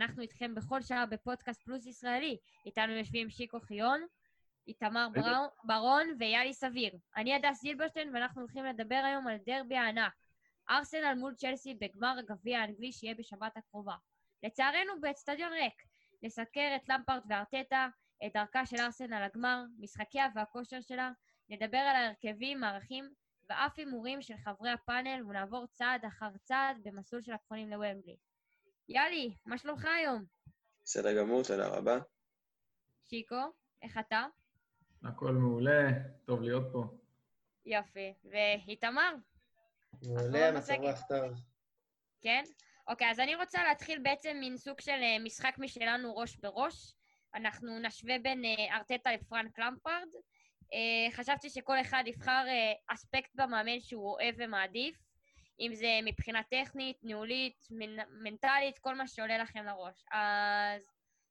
אנחנו איתכם בכל שעה בפודקאסט פלוס ישראלי. איתנו יושבים שיקו חיון, איתמר ברון ויאלי סביר. אני הדס זילברשטיין, ואנחנו הולכים לדבר היום על דרבי הענק. ארסנל מול צ'לסי בגמר הגביע האנגלי שיהיה בשבת הקרובה. לצערנו, באצטדיון ריק. נסקר את למפרט וארטטה, את דרכה של ארסנל לגמר, משחקיה והכושר שלה, נדבר על ההרכבים, מערכים ואף הימורים של חברי הפאנל, ונעבור צעד אחר צעד במסלול של הקפונים לוומבלי. יאלי, מה שלומך היום? בסדר גמור, תודה רבה. שיקו, איך אתה? הכל מעולה, טוב להיות פה. יופי. ואיתמר? מעולה, מצב רוח טוב. כן? אוקיי, אז אני רוצה להתחיל בעצם מין סוג של אה, משחק משלנו ראש בראש. אנחנו נשווה בין אה, ארטטה לפרנק למפרד. אה, חשבתי שכל אחד יבחר אספקט במאמן שהוא אוהב ומעדיף, אם זה מבחינה טכנית, ניהולית, מנטלית, כל מה שעולה לכם לראש. אז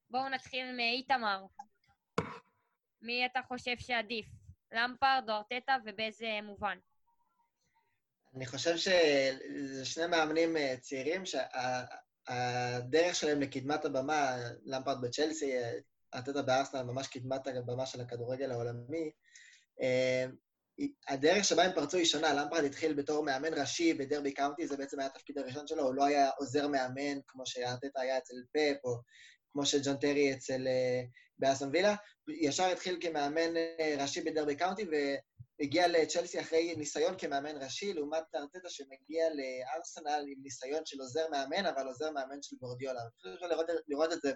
בואו נתחיל מאיתמר. מי אתה חושב שעדיף? למפרד או ארטטה ובאיזה מובן? אני חושב שזה שני מאמנים אה, צעירים שהדרך שלהם לקדמת הבמה, למפרד בצ'לסי, ארטטה בארסנל, ממש קדמת הבמה של הכדורגל העולמי, אה, הדרך שבה הם פרצו היא שונה, למפרד התחיל בתור מאמן ראשי בדרבי קאונטי, זה בעצם היה התפקיד הראשון שלו, הוא לא היה עוזר מאמן כמו שארטטה היה אצל פפ, או כמו שג'ון טרי אצל אה, באסטון וילה, ישר התחיל כמאמן אה, ראשי בדרבי קאונטי, והגיע לצ'לסי אחרי ניסיון כמאמן ראשי, לעומת ארטטה שמגיע לארסנל עם ניסיון של עוזר מאמן, אבל עוזר מאמן של גורדיולה. אני חושב לראות, לראות את זה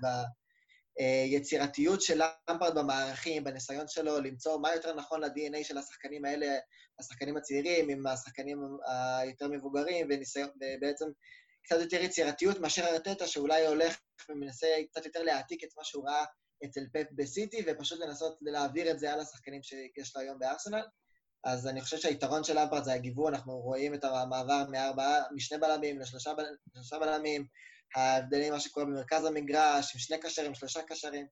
ביצירתיות של למפרד במערכים, בניסיון שלו למצוא מה יותר נכון ל-DNA של השחקנים האלה, השחקנים הצעירים, עם השחקנים היותר מבוגרים, ובעצם קצת יותר יצירתיות מאשר ארטטה, שאולי הולך ומנסה קצת יותר להעתיק את מה שהוא ראה אצל פפ בסיטי, ופשוט לנסות להעביר את זה על השחקנים שיש לו היום בארסנל. אז אני חושב שהיתרון של למפרד זה הגיוון, אנחנו רואים את המעבר מארבעה, משני בלמים לשלושה, לשלושה בלמים, ההבדלים, מה שקורה במרכז המגרש, עם שני קשרים, שלושה קשרים.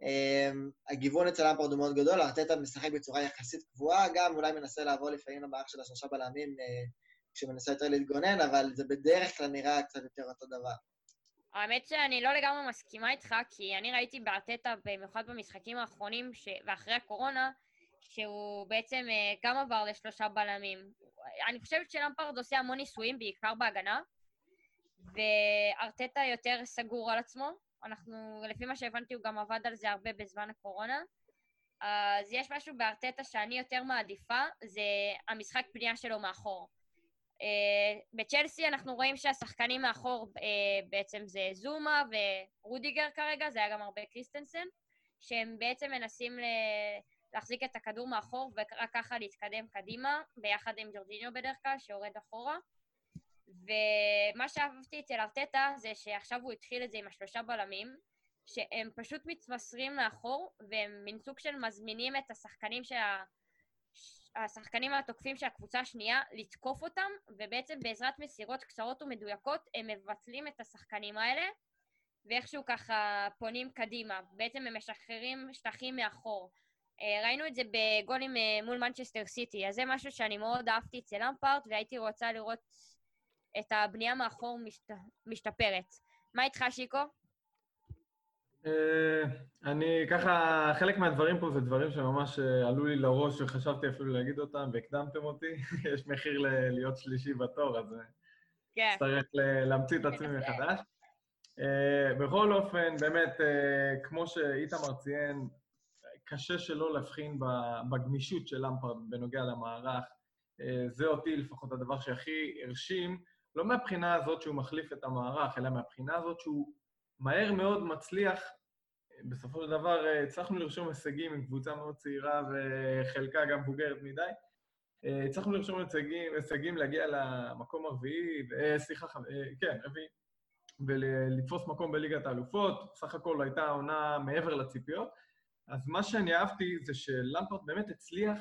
Um, הגיוון אצל למפרד הוא מאוד גדול, ארטטה משחק בצורה יחסית קבועה, גם אולי מנסה לעבור לפעמים למערך של השלושה בלמים uh, כשמנסה יותר להתגונן, אבל זה בדרך כלל נראה קצת יותר אותו דבר. האמת שאני לא לגמרי מסכימה איתך, כי אני ראיתי בארטטה, במיוחד במשחקים האחרונים ש... ואחרי הקורונה, שהוא בעצם אה, גם עבר לשלושה בלמים. אני חושבת שלמפרד עושה המון ניסויים, בעיקר בהגנה, וארטטה יותר סגור על עצמו. אנחנו, לפי מה שהבנתי, הוא גם עבד על זה הרבה בזמן הקורונה. אז יש משהו בארטטה שאני יותר מעדיפה, זה המשחק פנייה שלו מאחור. Uh, בצ'לסי אנחנו רואים שהשחקנים מאחור uh, בעצם זה זומה ורודיגר כרגע, זה היה גם הרבה קריסטנסן, שהם בעצם מנסים ל- להחזיק את הכדור מאחור ורק ככה להתקדם קדימה, ביחד עם ג'ורדיניו בדרך כלל, שיורד אחורה. ומה שאהבתי אצל ארטטה זה שעכשיו הוא התחיל את זה עם השלושה בלמים, שהם פשוט מתמסרים מאחור, והם מין סוג של מזמינים את השחקנים שה... השחקנים התוקפים של הקבוצה השנייה לתקוף אותם, ובעצם בעזרת מסירות קצרות ומדויקות הם מבטלים את השחקנים האלה, ואיכשהו ככה פונים קדימה. בעצם הם משחררים שטחים מאחור. אה, ראינו את זה בגולים אה, מול מנצ'סטר סיטי, אז זה משהו שאני מאוד אהבתי אצל למפארט, והייתי רוצה לראות את הבנייה מאחור משת... משתפרת. מה איתך, שיקו? אה, אני ככה, חלק מהדברים פה זה דברים שממש עלו לי לראש וחשבתי אפילו להגיד אותם והקדמתם אותי. יש מחיר להיות שלישי בתור, אז כן. אצטרך להמציא את עצמי מחדש. בכל אופן, באמת, כמו שאיתמר ציין, קשה שלא להבחין בגמישות של למפרד בנוגע למערך. אה, זה אותי לפחות הדבר שהכי הרשים, לא מהבחינה הזאת שהוא מחליף את המערך, אלא מהבחינה הזאת שהוא מהר מאוד מצליח, בסופו של דבר אה, הצלחנו לרשום הישגים עם קבוצה מאוד צעירה וחלקה גם בוגרת מדי. אה, הצלחנו לרשום הישגים, הישגים להגיע למקום הרביעי, סליחה, כן, רביעי, ולתפוס מקום בליגת האלופות. סך הכל הייתה עונה מעבר לציפיות. אז מה שאני אהבתי זה שלמפרט באמת הצליח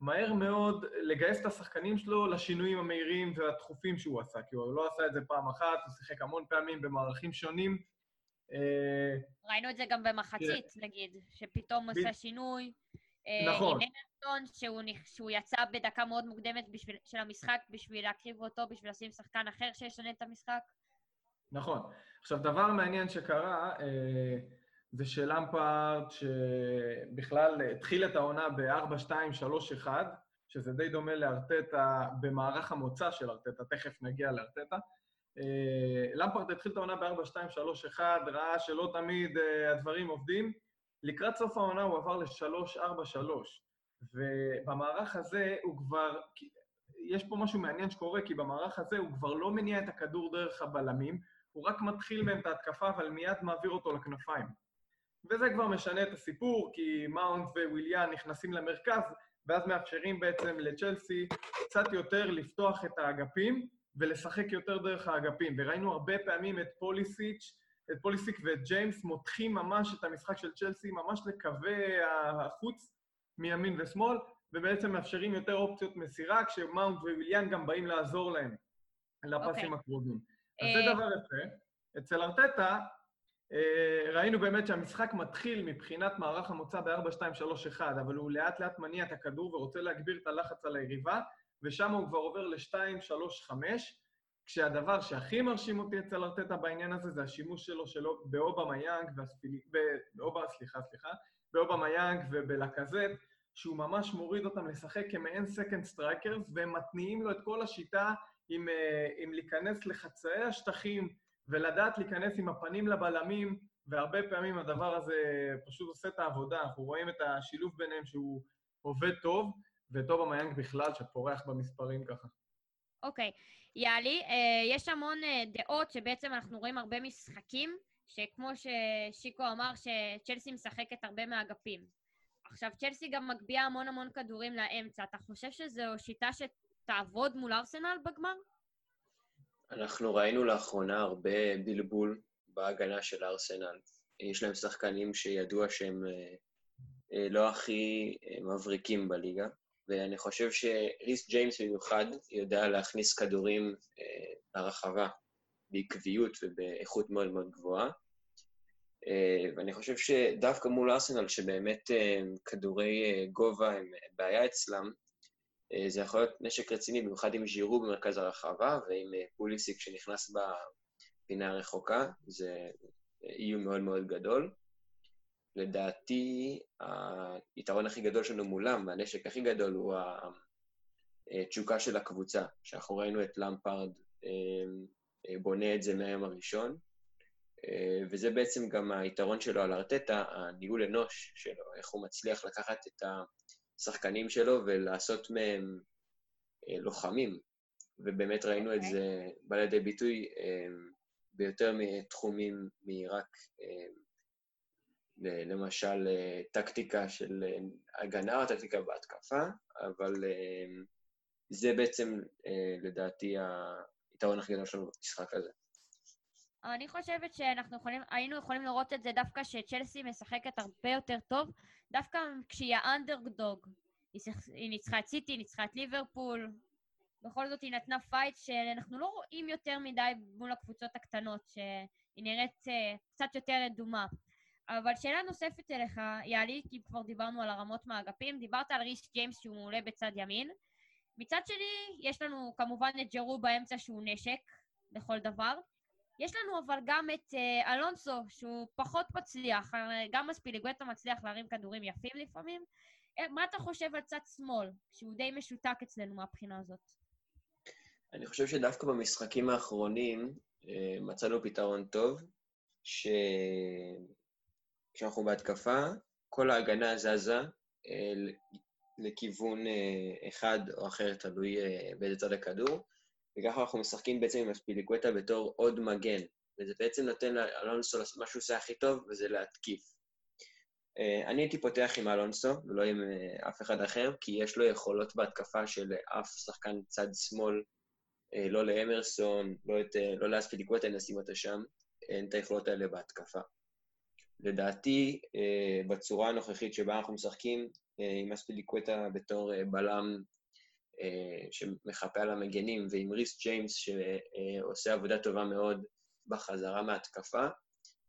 מהר מאוד לגייס את השחקנים שלו לשינויים המהירים והדחופים שהוא עשה, כי הוא לא עשה את זה פעם אחת, הוא שיחק המון פעמים במערכים שונים. אה, ראינו את זה גם במחצית, נגיד, שפתאום עושה שינוי. אה, נכון. עם אנרטון, שהוא, שהוא יצא בדקה מאוד מוקדמת בשביל, של המשחק בשביל להקריב אותו, בשביל לשים שחקן אחר שישנה את המשחק. נכון. עכשיו, דבר מעניין שקרה, אה, זה שלמפארד, שבכלל התחיל את העונה ב-4-2-3-1, שזה די דומה לארטטה במערך המוצא של ארטטה, תכף נגיע לארטטה. אה, למפארד התחיל את העונה ב-4-2-3-1, ראה שלא תמיד אה, הדברים עובדים. לקראת סוף העונה הוא עבר ל-3-4-3, ובמערך הזה הוא כבר... יש פה משהו מעניין שקורה, כי במערך הזה הוא כבר לא מניע את הכדור דרך הבלמים, הוא רק מתחיל מהם את ההתקפה, אבל מיד מעביר אותו לכנפיים. וזה כבר משנה את הסיפור, כי מאונט וויליאן נכנסים למרכז, ואז מאפשרים בעצם לצ'לסי קצת יותר לפתוח את האגפים ולשחק יותר דרך האגפים. וראינו הרבה פעמים את פוליסיץ', את פוליסיק ואת ג'יימס מותחים ממש את המשחק של צ'לסי, ממש לקווי החוץ מימין ושמאל, ובעצם מאפשרים יותר אופציות מסירה, כשמאונט וויליאן גם באים לעזור להם לפסים okay. אוקיי. הקרובים. אז זה אה, דבר יפה. אצל ארטטה, ראינו באמת שהמשחק מתחיל מבחינת מערך המוצא ב-4-2-3-1, אבל הוא לאט לאט מניע את הכדור ורוצה להגביר את הלחץ על היריבה, ושם הוא כבר עובר ל-2-3-5, כשהדבר שהכי מרשים אותי אצל ארטטה בעניין הזה זה השימוש שלו שלו באובמה יאנג, והספיל... באובה, סליחה, סליחה, באובמיאנג ובלקאזט, שהוא ממש מוריד אותם לשחק כמעין second strikers, והם מתניעים לו את כל השיטה עם, אה, עם להיכנס לחצאי השטחים ולדעת להיכנס עם הפנים לבלמים, והרבה פעמים הדבר הזה פשוט עושה את העבודה. אנחנו רואים את השילוב ביניהם שהוא עובד טוב, ואובמיאנג בכלל, שפורח במספרים ככה. אוקיי. Okay. יאלי, אה, יש המון אה, דעות שבעצם אנחנו רואים הרבה משחקים, שכמו ששיקו אמר, שצ'לסי משחקת הרבה מאגפים. עכשיו, צ'לסי גם מגביה המון המון כדורים לאמצע. אתה חושב שזו שיטה שתעבוד מול ארסנל בגמר? אנחנו ראינו לאחרונה הרבה בלבול בהגנה של ארסנל. יש להם שחקנים שידוע שהם אה, אה, לא הכי אה, מבריקים בליגה, ואני חושב שריס ג'יימס במיוחד יודע להכניס כדורים לרחבה בעקביות ובאיכות מאוד מאוד גבוהה. ואני חושב שדווקא מול ארסנל, שבאמת כדורי גובה הם בעיה אצלם, זה יכול להיות נשק רציני, במיוחד עם ז'ירו במרכז הרחבה, ועם אה, פוליסיק שנכנס בפינה הרחוקה, זה איום מאוד מאוד גדול. לדעתי, היתרון הכי גדול שלנו מולם, והנשק הכי גדול, הוא התשוקה של הקבוצה, שאנחנו ראינו את למפארד אה, בונה את זה מהיום הראשון, וזה בעצם גם היתרון שלו על ארטטה, הניהול אנוש שלו, איך הוא מצליח לקחת את ה... השחקנים שלו ולעשות מהם אה, לוחמים. ובאמת ראינו okay. את אוקיי. זה בא לידי ביטוי אה, ביותר מתחומים מרק, אה, למשל, טקטיקה של הגנה או טקטיקה בהתקפה, אבל זה בעצם, לדעתי, היתרון הכי גדול שלנו במשחק הזה. אני חושבת שאנחנו יכולים, היינו יכולים לראות את זה דווקא שצ'לסי משחקת הרבה יותר טוב, דווקא כשהיא האנדרדוג. היא, היא ניצחה את סיטי, ניצחה את ליברפול, בכל זאת היא נתנה פייט שאנחנו לא רואים יותר מדי מול הקבוצות הקטנות, שהיא נראית uh, קצת יותר רדומה. אבל שאלה נוספת אליך, יאלי, כי כבר דיברנו על הרמות מהאגפים, דיברת על ריס ג'יימס שהוא מעולה בצד ימין. מצד שני, יש לנו כמובן את ג'רו באמצע שהוא נשק לכל דבר. יש לנו אבל גם את uh, אלונסו, שהוא פחות מצליח, אה, גם אספיליגואטה מצליח להרים כדורים יפים לפעמים. אה, מה אתה חושב על צד שמאל, שהוא די משותק אצלנו מהבחינה הזאת? אני חושב שדווקא במשחקים האחרונים מצאנו פתרון טוב, שכשאנחנו בהתקפה, כל ההגנה זזה לכיוון אחד או אחר, תלוי באיזה צד הכדור, וככה אנחנו משחקים בעצם עם אספיליקווטה בתור עוד מגן, וזה בעצם נותן לאלונסו מה שהוא עושה הכי טוב, וזה להתקיף. אה, אני הייתי פותח עם אלונסו, ולא עם אה, אף אחד אחר, כי יש לו יכולות בהתקפה של אף שחקן צד שמאל, אה, לא לאמרסון, לא, לא לאספיליקווטה, נשים אותו שם, אין את היכולות האלה בהתקפה. לדעתי, בצורה הנוכחית שבה אנחנו משחקים, עם אספיליקווטה בתור בלם שמחפה על המגנים, ועם ריס ג'יימס שעושה עבודה טובה מאוד בחזרה מהתקפה,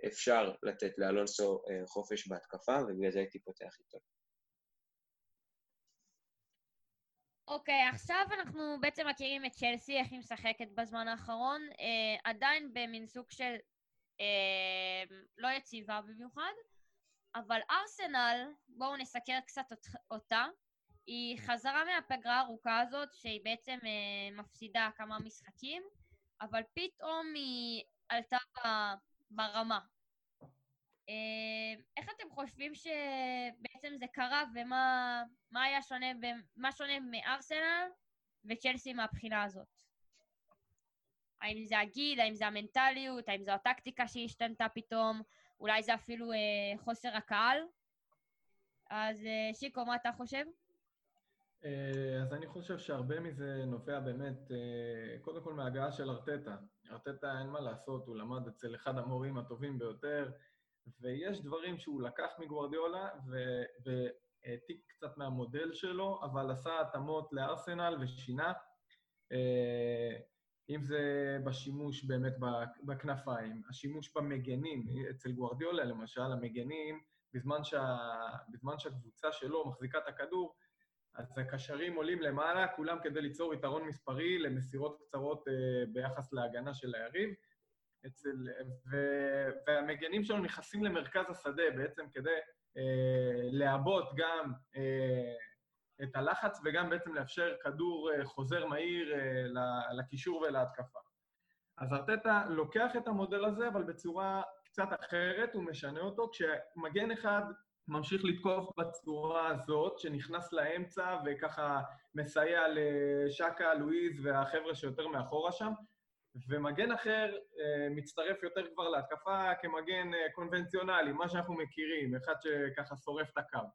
אפשר לתת לאלונסו אה, חופש בהתקפה, ובגלל זה הייתי פותח איתו. אוקיי, okay, עכשיו אנחנו בעצם מכירים את צ'לסי, איך היא משחקת בזמן האחרון. Uh, עדיין במין סוג של אה, לא יציבה במיוחד, אבל ארסנל, בואו נסקר קצת אותה, היא חזרה מהפגרה הארוכה הזאת, שהיא בעצם אה, מפסידה כמה משחקים, אבל פתאום היא עלתה ברמה. אה, איך אתם חושבים שבעצם זה קרה, ומה היה שונה, מה שונה מארסנל וצ'לסי מהבחינה הזאת? האם זה הגיל, האם זה המנטליות, האם זו הטקטיקה שהשתנתה פתאום, אולי זה אפילו אה, חוסר הקהל? אז אה, שיקו, מה אתה חושב? אה, אז אני חושב שהרבה מזה נובע באמת, אה, קודם כל מההגעה של ארטטה. ארטטה, אין מה לעשות, הוא למד אצל אחד המורים הטובים ביותר, ויש דברים שהוא לקח מגוורדיולה והעתיק קצת מהמודל שלו, אבל עשה התאמות לארסנל ושינה. אה, אם זה בשימוש באמת בכנפיים, השימוש במגנים, אצל גוורדיולה למשל, המגנים, בזמן, שה, בזמן שהקבוצה שלו מחזיקה את הכדור, אז הקשרים עולים למעלה, כולם כדי ליצור יתרון מספרי למסירות קצרות אה, ביחס להגנה של היריב. אצל, ו, והמגנים שלנו נכנסים למרכז השדה בעצם כדי אה, לעבות גם אה, את הלחץ וגם בעצם לאפשר כדור אה, חוזר מהיר אה, לקישור ולהתקפה. אז ארטטה לוקח את המודל הזה, אבל בצורה קצת אחרת, הוא משנה אותו, כשמגן אחד ממשיך לתקוף בצורה הזאת, שנכנס לאמצע וככה מסייע לשקה, לואיז והחבר'ה שיותר מאחורה שם, ומגן אחר אה, מצטרף יותר כבר להתקפה כמגן אה, קונבנציונלי, מה שאנחנו מכירים, אחד שככה שורף את הקו.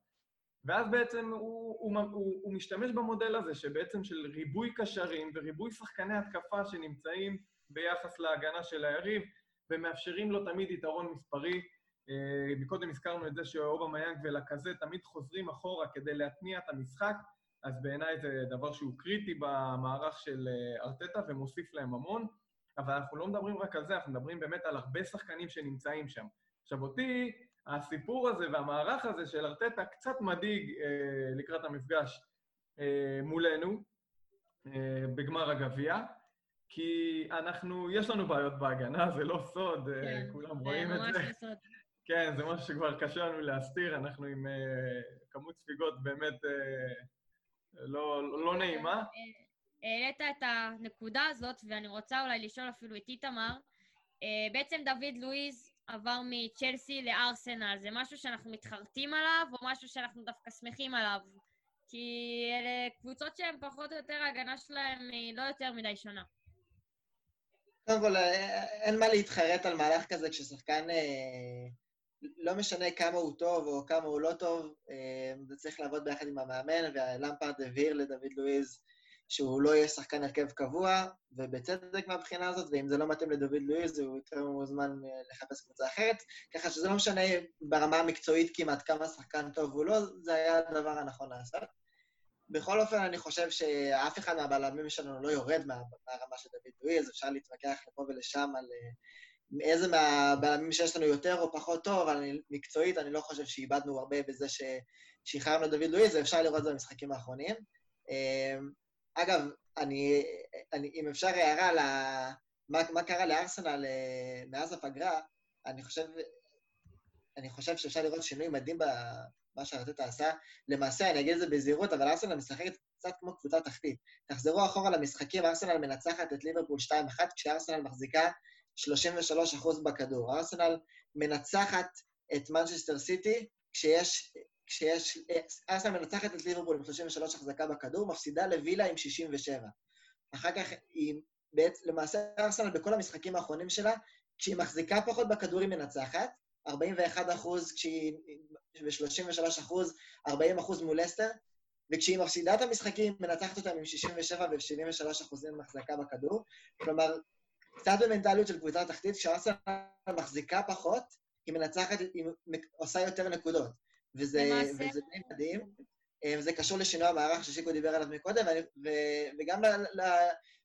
ואז בעצם הוא, הוא, הוא, הוא משתמש במודל הזה, שבעצם של ריבוי קשרים וריבוי שחקני התקפה שנמצאים ביחס להגנה של היריב, ומאפשרים לו תמיד יתרון מספרי. אה, מקודם הזכרנו את זה שאובה מיאנג ולקזה תמיד חוזרים אחורה כדי להתניע את המשחק, אז בעיניי זה דבר שהוא קריטי במערך של ארטטה ומוסיף להם המון. אבל אנחנו לא מדברים רק על זה, אנחנו מדברים באמת על הרבה שחקנים שנמצאים שם. עכשיו, אותי, הסיפור הזה והמערך הזה של ארטטה קצת מדאיג אה, לקראת המפגש אה, מולנו אה, בגמר הגביע, כי אנחנו, יש לנו בעיות בהגנה, זה לא סוד, אה, כן, כולם רואים את זה. סוד. כן, זה משהו שכבר קשה לנו להסתיר, אנחנו עם אה, כמות ספיגות באמת אה, לא, לא נעימה. אה, העלית את הנקודה הזאת, ואני רוצה אולי לשאול אפילו את איתמר. בעצם דוד לואיז עבר מצ'לסי לארסנל, זה משהו שאנחנו מתחרטים עליו, או משהו שאנחנו דווקא שמחים עליו? כי אלה קבוצות שהן פחות או יותר, ההגנה שלהן היא לא יותר מדי שונה. קודם כל, אין מה להתחרט על מהלך כזה כששחקן, אה, לא משנה כמה הוא טוב או כמה הוא לא טוב, זה צריך לעבוד ביחד עם המאמן, ולמפרד הבהיר לדוד לואיז שהוא לא יהיה שחקן הרכב קבוע, ובצדק מהבחינה הזאת, ואם זה לא מתאים לדוד לואיז, הוא יותר מוזמן אה, לחפש קבוצה אחרת, ככה שזה לא משנה ברמה המקצועית כמעט כמה שחקן טוב הוא לא, זה היה הדבר הנכון לעשות. בכל אופן, אני חושב שאף אחד מהבלמים שלנו לא יורד מה, מהרמה של דוד לואיז, אפשר להתווכח לפה ולשם על אה, איזה מהבלמים שיש לנו יותר או פחות טוב, אבל אני, מקצועית אני לא חושב שאיבדנו הרבה בזה ששחררנו דוד לואיז, ואפשר לראות את זה במשחקים האחרונים. אה, אגב, אני, אני, אם אפשר הערה על מה, מה קרה לארסנל אה, מאז הפגרה, אני חושב, אני חושב שאפשר לראות שינוי מדהים במה שארטטה עשה. למעשה, אני אגיד את זה בזהירות, אבל ארסנל משחקת קצת כמו קבוצה תחתית. תחזרו אחורה למשחקים, ארסנל מנצחת את ליברפול 2-1, כשארסנל מחזיקה 33% בכדור. ארסנל מנצחת את מנצ'סטר סיטי כשיש כשיש... ארסנל מנצחת את ליברפול עם 33 החזקה בכדור, מפסידה לווילה עם 67. אחר כך היא... בעצם, למעשה ארסנל בכל המשחקים האחרונים שלה, כשהיא מחזיקה פחות בכדור היא מנצחת, 41 אחוז כשהיא... ו-33 אחוז, 40 אחוז מול לסטר, וכשהיא מפסידה את המשחקים, מנצחת אותם עם 67 ו-73 אחוזים מחזקה בכדור. כלומר, קצת במנטליות של קבוצה תחתית, כשארסנל מחזיקה פחות, היא מנצחת, היא עושה יותר נקודות. וזה, וזה די מדהים. אה, וזה קשור לשינוי המערך ששיקו דיבר עליו מקודם, ו, וגם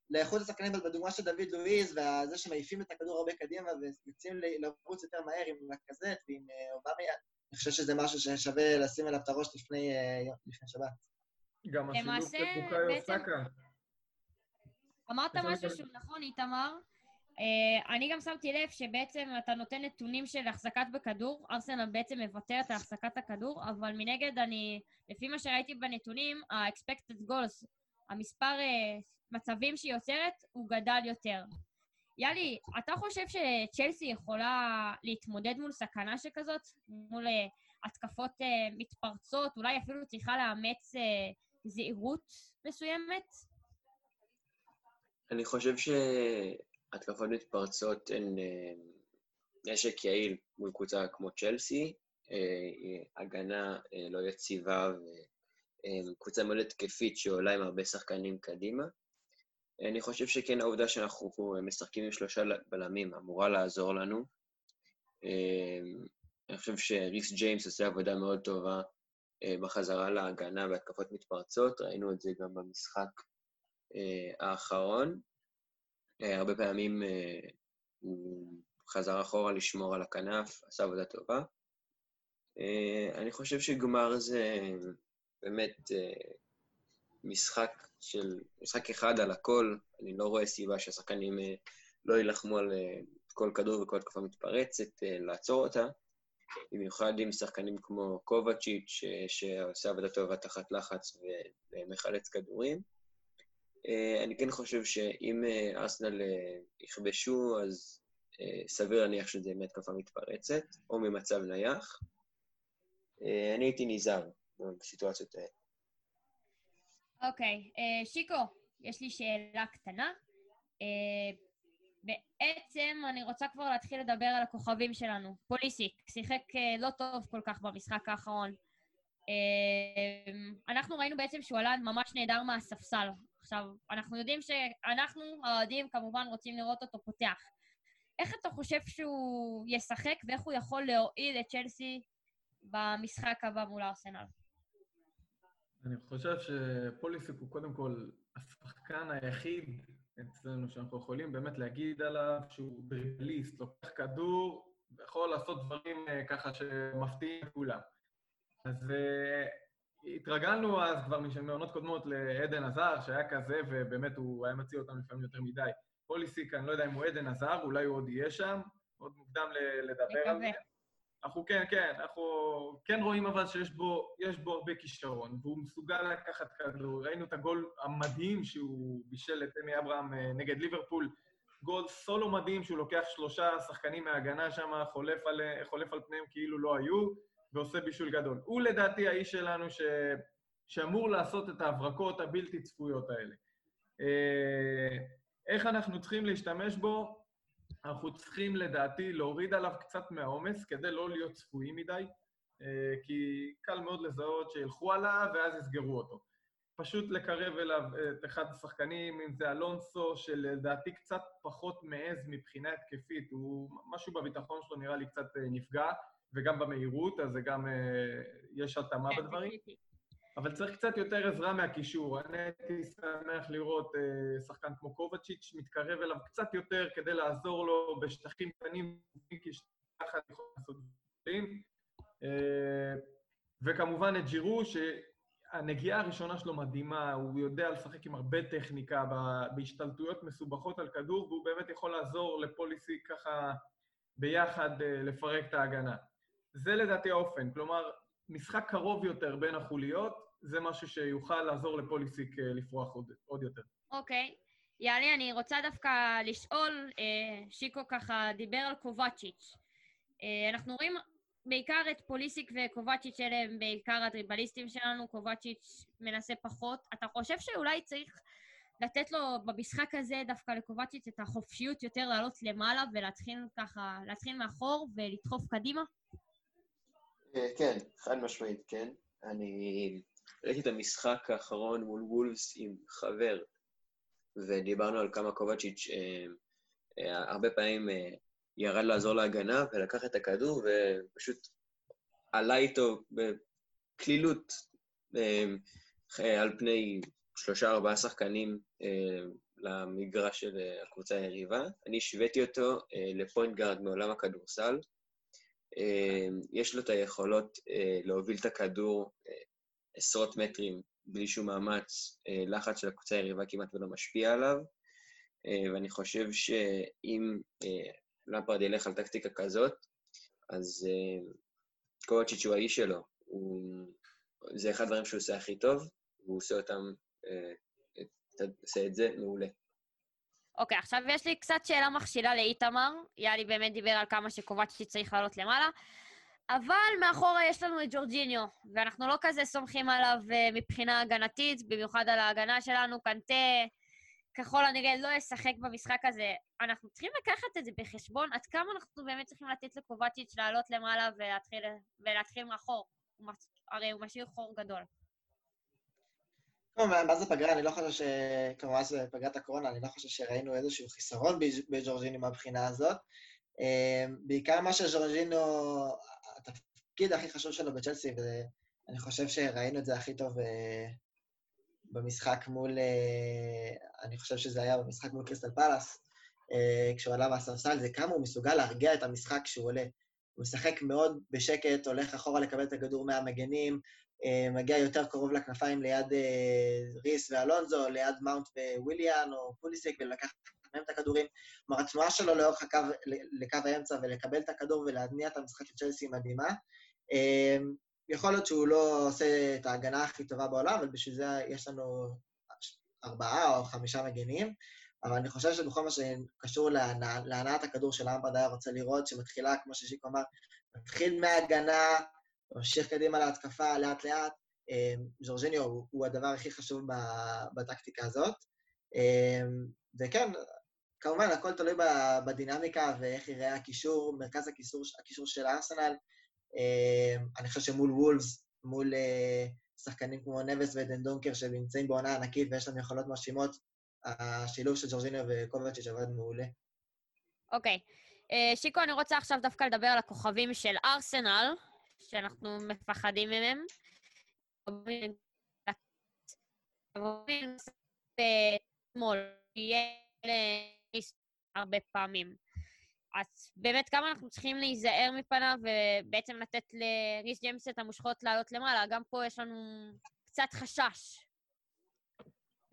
לאיכות השחקנים בדוגמה של דוד לואיז, וזה שמעיפים את הכדור הרבה קדימה ויוצאים לרוץ יותר מהר עם לקזט ועם אה, אובמיה, אני חושב שזה משהו ששווה לשים עליו את הראש לפני, אה, לפני שבת. גם השילוב של בוקאיו סאקה. אמרת משהו שהוא נכון, איתמר. Uh, אני גם שמתי לב שבעצם אתה נותן נתונים של החזקת בכדור, ארסנל בעצם מוותרת על החזקת הכדור, אבל מנגד אני, לפי מה שראיתי בנתונים, ה-expected goals, המספר uh, מצבים שהיא יוצרת, הוא גדל יותר. יאלי, אתה חושב שצ'לסי יכולה להתמודד מול סכנה שכזאת? מול uh, התקפות מתפרצות? אולי אפילו צריכה לאמץ זהירות מסוימת? אני חושב שהתקפות מתפרצות הן אה, נשק יעיל מול קבוצה כמו צ'לסי, אה, הגנה אה, לא יציבה וקבוצה מאוד התקפית שעולה עם הרבה שחקנים קדימה. אני חושב שכן, העובדה שאנחנו משחקים עם שלושה בלמים אמורה לעזור לנו. אני חושב שריס ג'יימס עושה עבודה מאוד טובה בחזרה להגנה והתקפות מתפרצות, ראינו את זה גם במשחק האחרון. אה, הרבה פעמים אה, הוא חזר אחורה לשמור על הכנף, עשה עבודה טובה. אה, אני חושב שגמר זה באמת משחק של, משחק אחד על הכל, אני לא רואה סיבה שהשחקנים לא יילחמו על כל כדור וכל תקופה מתפרצת, לעצור אותה. במיוחד עם שחקנים כמו קובצ'יץ', שעושה עבודה טובה תחת לחץ ומחלץ כדורים. אה, אני כן חושב שאם אה, ארסנל אה, יכבשו, אז סביר להניח שזה יהיה התקפה מתפרצת, או ממצב נייח. אני הייתי נזהר בסיטואציות האלה. אוקיי, שיקו, יש לי שאלה קטנה. בעצם אני רוצה כבר להתחיל לדבר על הכוכבים שלנו. פוליסיק שיחק לא טוב כל כך במשחק האחרון. אנחנו ראינו בעצם שהוא עלה ממש נהדר מהספסל. עכשיו, אנחנו יודעים שאנחנו, האוהדים, כמובן רוצים לראות אותו פותח. איך אתה חושב שהוא ישחק ואיך הוא יכול להועיל את צ'לסי במשחק הבא מול ארסנל? אני חושב שפוליסיק הוא קודם כל השחקן היחיד אצלנו שאנחנו יכולים באמת להגיד עליו שהוא דריבליסט, לוקח כדור ויכול לעשות דברים אה, ככה שמפתיעים את כולם. אז אה, התרגלנו אז כבר מעונות קודמות לעדן עזר, שהיה כזה, ובאמת הוא היה מציע אותם לפעמים יותר מדי. פוליסיק, אני לא יודע אם הוא עדן עזר, אולי הוא עוד יהיה שם, עוד מוקדם לדבר על זה. אנחנו כן, כן, אנחנו כן רואים אבל שיש בו, בו הרבה כישרון, והוא מסוגל לקחת כדור. ראינו את הגול המדהים שהוא בישל את אמי אברהם אה, נגד ליברפול, גול סולו מדהים שהוא לוקח שלושה שחקנים מההגנה שם, חולף על, חולף על פניהם כאילו לא היו. ועושה בישול גדול. הוא לדעתי האיש שלנו ש... שאמור לעשות את ההברקות הבלתי צפויות האלה. אה, איך אנחנו צריכים להשתמש בו? אנחנו צריכים לדעתי להוריד עליו קצת מהעומס כדי לא להיות צפויים מדי, אה, כי קל מאוד לזהות שילכו עליו ואז יסגרו אותו. פשוט לקרב אליו את אחד השחקנים, אם זה אלונסו, שלדעתי קצת פחות מעז מבחינה התקפית, הוא, משהו בביטחון שלו נראה לי קצת אה, נפגע. וגם במהירות, אז זה גם, אה, יש התאמה כן, בדברים. אבל צריך קצת יותר עזרה מהקישור. אני הייתי שמח לראות אה, שחקן כמו קובצ'יץ' מתקרב אליו קצת יותר כדי לעזור לו בשטחים קטנים, כי שתחת יכול לעשות דברים. אה, וכמובן את ג'ירו, שהנגיעה הראשונה שלו מדהימה, הוא יודע לשחק עם הרבה טכניקה בהשתלטויות מסובכות על כדור, והוא באמת יכול לעזור לפוליסי ככה ביחד לפרק את ההגנה. זה לדעתי האופן. כלומר, משחק קרוב יותר בין החוליות, זה משהו שיוכל לעזור לפוליסיק אה, לפרוח עוד, עוד יותר. אוקיי. Okay. יאללה, אני רוצה דווקא לשאול, אה, שיקו ככה דיבר על קובצ'יץ'. אה, אנחנו רואים בעיקר את פוליסיק וקובצ'יץ', אלה הם בעיקר הדריבליסטים שלנו, קובצ'יץ' מנסה פחות. אתה חושב שאולי צריך לתת לו במשחק הזה, דווקא לקובצ'יץ', את החופשיות יותר לעלות למעלה ולהתחיל ככה, להתחיל מאחור ולדחוף קדימה? אה, כן, חד משמעית, כן. אני ראיתי את המשחק האחרון מול וולפס עם חבר, ודיברנו על כמה קובצ'יץ' אה, אה, הרבה פעמים ירד לעזור להגנה ולקח את הכדור ופשוט עלה איתו בקלילות על פני שלושה-ארבעה שחקנים למגרש של הקבוצה היריבה. אני השוויתי אותו לפוינט גארד מעולם הכדורסל, יש לו את היכולות אה, להוביל את הכדור אה, עשרות מטרים בלי שום מאמץ, אה, לחץ של הקבוצה היריבה כמעט ולא משפיע עליו. ואני חושב שאם למפרד ילך על טקטיקה כזאת, אז קואצ'יץ' הוא האיש שלו. הוא... זה אחד הדברים שהוא עושה הכי טוב, והוא עושה אותם, עושה את זה מעולה. אוקיי, עכשיו יש לי קצת שאלה מכשילה לאיתמר. יאלי באמת דיבר על כמה שקובצ'י צריך לעלות למעלה. אבל מאחורה יש לנו את ג'ורג'יניו, ואנחנו לא כזה סומכים עליו uh, מבחינה הגנתית, במיוחד על ההגנה שלנו. קנטה ככל הנראה לא ישחק במשחק הזה. אנחנו צריכים לקחת את זה בחשבון, עד כמה אנחנו באמת צריכים לתת לקובצ'יץ' לעלות למעלה ולהתחיל, ולהתחיל מאחור. הרי הוא משאיר חור גדול. כלומר, מה זה פגרה? אני לא חושב ש... כמובן זה פגרת הקורונה, אני לא חושב שראינו איזשהו חיסרון בג'ורג'ינו מהבחינה הזאת. אמ, בעיקר מה שג'ורג'ינו, התפקיד הכי חשוב שלו בצ'לסי, ואני חושב שראינו את זה הכי טוב אה, במשחק מול, אה, אני חושב שזה היה במשחק מול קריסטל פלאס, אה, כשהוא עלה מהסרסל, זה כמה הוא מסוגל להרגיע את המשחק כשהוא עולה. הוא משחק מאוד בשקט, הולך אחורה לקבל את הכדור מהמגנים, מגיע יותר קרוב לכנפיים ליד אה, ריס ואלונזו, ליד מאונט וויליאן או פוליסיק, ולקחת מהם את הכדורים. כלומר, התנועה שלו לאורך הקו, לקו האמצע ולקבל את הכדור ולהניע את המשחק של צ'לסי מדהימה. אה, יכול להיות שהוא לא עושה את ההגנה הכי טובה בעולם, אבל בשביל זה יש לנו ארבעה או חמישה מגנים. אבל אני חושב שבכל מה שקשור להנעת הכדור של אמפרד היה רוצה לראות, שמתחילה, כמו ששיקו אמר, מתחיל מההגנה, ממשיך קדימה להתקפה לאט-לאט. ז'ורג'יניו הוא, הוא הדבר הכי חשוב בטקטיקה הזאת. אמ, וכן, כמובן, הכל תלוי בדינמיקה ואיך יראה הקישור, מרכז הקישור, הקישור של ארסנל. אמ, אני חושב שמול וולפס, מול אה, שחקנים כמו נבס ודן דונקר, שנמצאים בעונה ענקית ויש להם יכולות מרשימות, השילוב של ג'ורג'יניו וקובצ'יץ' עבד מעולה. אוקיי. Okay. אה, שיקו, אני רוצה עכשיו דווקא לדבר על הכוכבים של ארסנל, שאנחנו מפחדים מהם. הרבה פעמים. אז באמת כמה אנחנו צריכים להיזהר מפניו ובעצם לתת לריס ג'יימס את המושכות לעלות למעלה. גם פה יש לנו קצת חשש.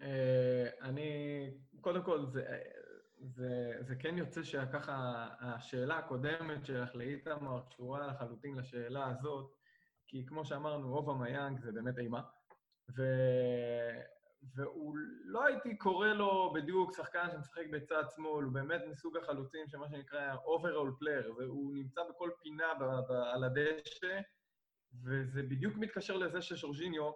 אה, אני, קודם כל, זה, זה כן יוצא שככה השאלה הקודמת שלך לאיתמר קשורה לחלוטין לשאלה הזאת, כי כמו שאמרנו, רוב המיאנג זה באמת אימה, ו... והוא לא הייתי קורא לו בדיוק שחקן שמשחק בצד שמאל, הוא באמת מסוג החלוצים שמה שנקרא overall player, והוא נמצא בכל פינה ב- ב- על הדשא, וזה בדיוק מתקשר לזה ששורז'יניו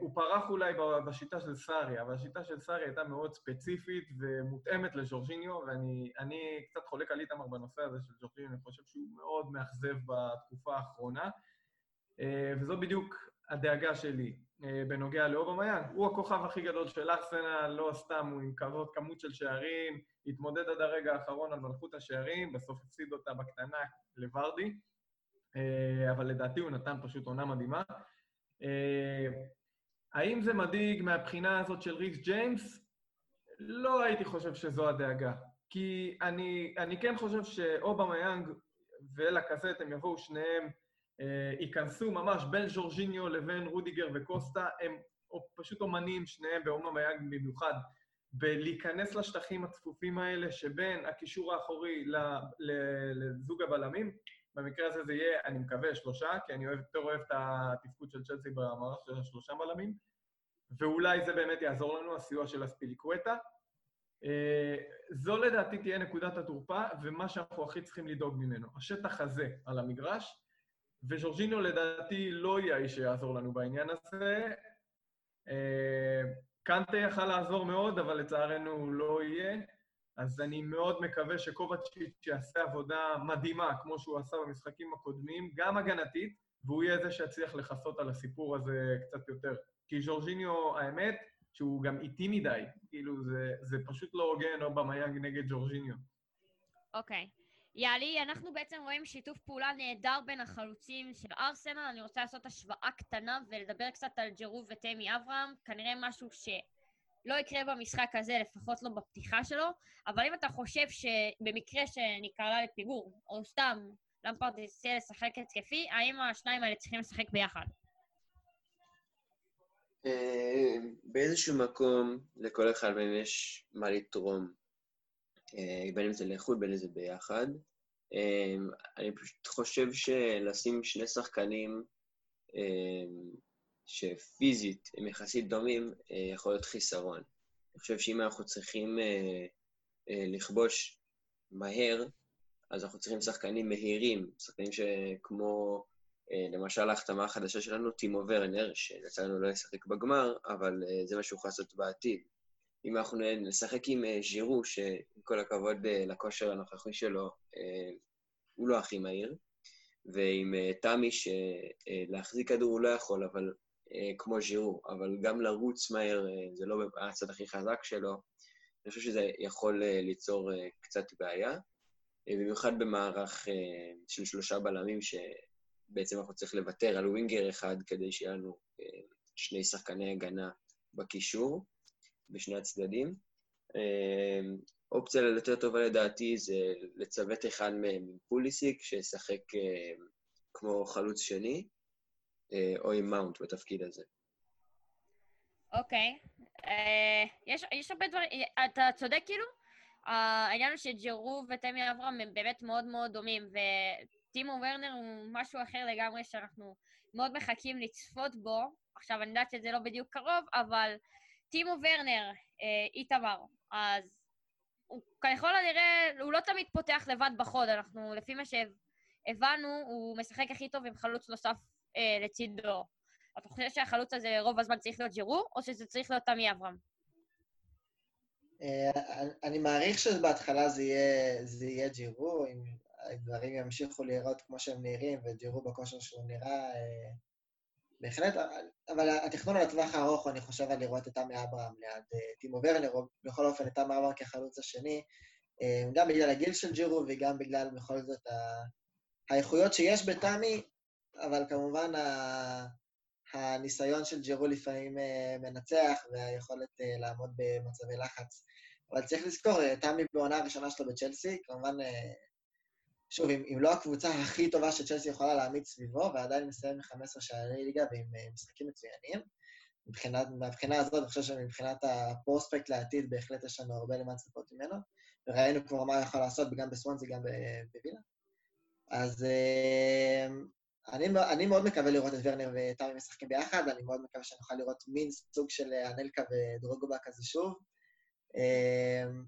הוא פרח אולי בשיטה של סארי, אבל השיטה של סארי הייתה מאוד ספציפית ומותאמת לג'ורג'יניו, ואני קצת חולק על איתמר בנושא הזה של ג'ורג'יניו, אני חושב שהוא מאוד מאכזב בתקופה האחרונה, אה, וזו בדיוק הדאגה שלי אה, בנוגע לאובמיאן. הוא הכוכב הכי גדול של ארסנל, לא סתם, הוא עם כזאת כמות של שערים, התמודד עד הרגע האחרון על מלכות השערים, בסוף הפסיד אותה בקטנה לוורדי, אבל לדעתי הוא נתן פשוט עונה מדהימה. אה, האם זה מדאיג מהבחינה הזאת של ריס ג'יימס? לא הייתי חושב שזו הדאגה. כי אני, אני כן חושב שאובמיאנג ולקאזט, הם יבואו שניהם, אה, ייכנסו ממש בין ז'ורג'יניו לבין רודיגר וקוסטה, הם פשוט אומנים, שניהם באובמיאנג במיוחד, בלהיכנס לשטחים הצפופים האלה שבין הקישור האחורי לזוג הבלמים, במקרה הזה זה יהיה, אני מקווה, שלושה, כי אני אוהב, יותר אוהב את התפקוד של צ'לסי במערך של השלושה בלמים, ואולי זה באמת יעזור לנו, הסיוע של אספיליקווטה. אה, זו לדעתי תהיה נקודת התורפה, ומה שאנחנו הכי צריכים לדאוג ממנו. השטח הזה על המגרש, וז'ורג'ינו לדעתי לא יהיה האיש שיעזור לנו בעניין הזה. אה, קנטה יכל לעזור מאוד, אבל לצערנו הוא לא יהיה. אז אני מאוד מקווה שקובצ'יץ' יעשה עבודה מדהימה, כמו שהוא עשה במשחקים הקודמים, גם הגנתית, והוא יהיה זה שיצליח לכסות על הסיפור הזה קצת יותר. כי ז'ורג'יניו, האמת, שהוא גם איטי מדי, כאילו, זה, זה פשוט לא הוגן או במייג נגד ז'ורג'יניו. אוקיי. Okay. יאלי, אנחנו בעצם רואים שיתוף פעולה נהדר בין החלוצים של ארסנל. אני רוצה לעשות השוואה קטנה ולדבר קצת על ג'רו ותמי אברהם. כנראה משהו ש... לא יקרה במשחק הזה, לפחות לא בפתיחה שלו, אבל אם אתה חושב שבמקרה שנקרא לפיגור, או סתם למפרד יצא לשחק התקפי, האם השניים האלה צריכים לשחק ביחד? אה, באיזשהו מקום לכל אחד מהם יש מה לתרום, אה, בין אם זה לאיחוד, בין אם זה ביחד. אני פשוט חושב שלשים שני שחקנים שפיזית הם יחסית דומים, יכול להיות חיסרון. אני חושב שאם אנחנו צריכים לכבוש מהר, אז אנחנו צריכים שחקנים מהירים, שחקנים שכמו, אה, למשל ההחתמה החדשה שלנו, טימו ורנר, שיצא לנו לא לשחק בגמר, אבל אה, זה מה שהוא יכול לעשות בעתיד. אם אנחנו נשחק עם אה, ז'ירו, שעם כל הכבוד לכושר הנוכחי שלו, הוא לא הכי מהיר, ועם תמי, שלהחזיק כדור הוא לא יכול, אבל כמו ז'ירו, אבל גם לרוץ מהר זה לא הצד הכי חזק שלו, אני חושב שזה יכול ליצור קצת בעיה. אה, במיוחד במערך אה, של שלושה בלמים, שבעצם אנחנו צריכים לוותר על ווינגר אחד כדי שיהיה לנו אה, שני שחקני הגנה בקישור, בשני הצדדים. אופציה יותר טובה לדעתי זה לצוות אחד מהם עם פוליסיק, שישחק כמו חלוץ שני, או עם מאונט בתפקיד הזה. אוקיי. Okay. Uh, יש הרבה דברים, אתה צודק כאילו? העניין הוא שג'רו ותמי אברהם הם באמת מאוד מאוד דומים, וטימו ורנר הוא משהו אחר לגמרי שאנחנו מאוד מחכים לצפות בו. עכשיו, אני יודעת שזה לא בדיוק קרוב, אבל טימו ורנר, אה, איתמר, אז הוא ככל הנראה, הוא לא תמיד פותח לבד בחוד, אנחנו, לפי מה שהבנו, הוא משחק הכי טוב עם חלוץ נוסף אה, לצידו. אתה חושב שהחלוץ הזה רוב הזמן צריך להיות ג'רו, או שזה צריך להיות תמי אברהם? אה, אני מעריך שבהתחלה זה יהיה, זה יהיה ג'ירו, אם הדברים ימשיכו להיראות כמו שהם נראים, וג'ירו בכושר שהוא נראה, אה, בהחלט, אבל התכנון על הטווח הארוך, אני חושב על לראות את תמי אברהם ליד אה, טימו ורנר, או בכל אופן את תמי אברהם כחלוץ השני, גם בגלל הגיל של ג'ירו וגם בגלל בכל זאת האיכויות שיש בתמי, אבל כמובן הניסיון של ג'ירו לפעמים מנצח, והיכולת לעמוד במצבי לחץ אבל צריך לזכור, אה, תמי בעונה הראשונה שלו בצ'לסי, כמובן, אה, שוב, אם, אם לא הקבוצה הכי טובה שצ'לסי יכולה להעמיד סביבו, ועדיין מסיים מ-15 שערי ליגה ועם אה, משחקים מצוינים. מבחינת, מהבחינה הזאת, אני חושב שמבחינת הפרוספקט לעתיד, בהחלט יש לנו הרבה למה לצפות ממנו, וראינו כבר מה הוא יכול לעשות גם בסוונזי, גם בווילה. אז אני, אני מאוד מקווה לראות את ורנר וטמי משחקים ביחד, אני מאוד מקווה שנוכל לראות מין סוג של אנלקה ודרוגובה כזה שוב. אמ,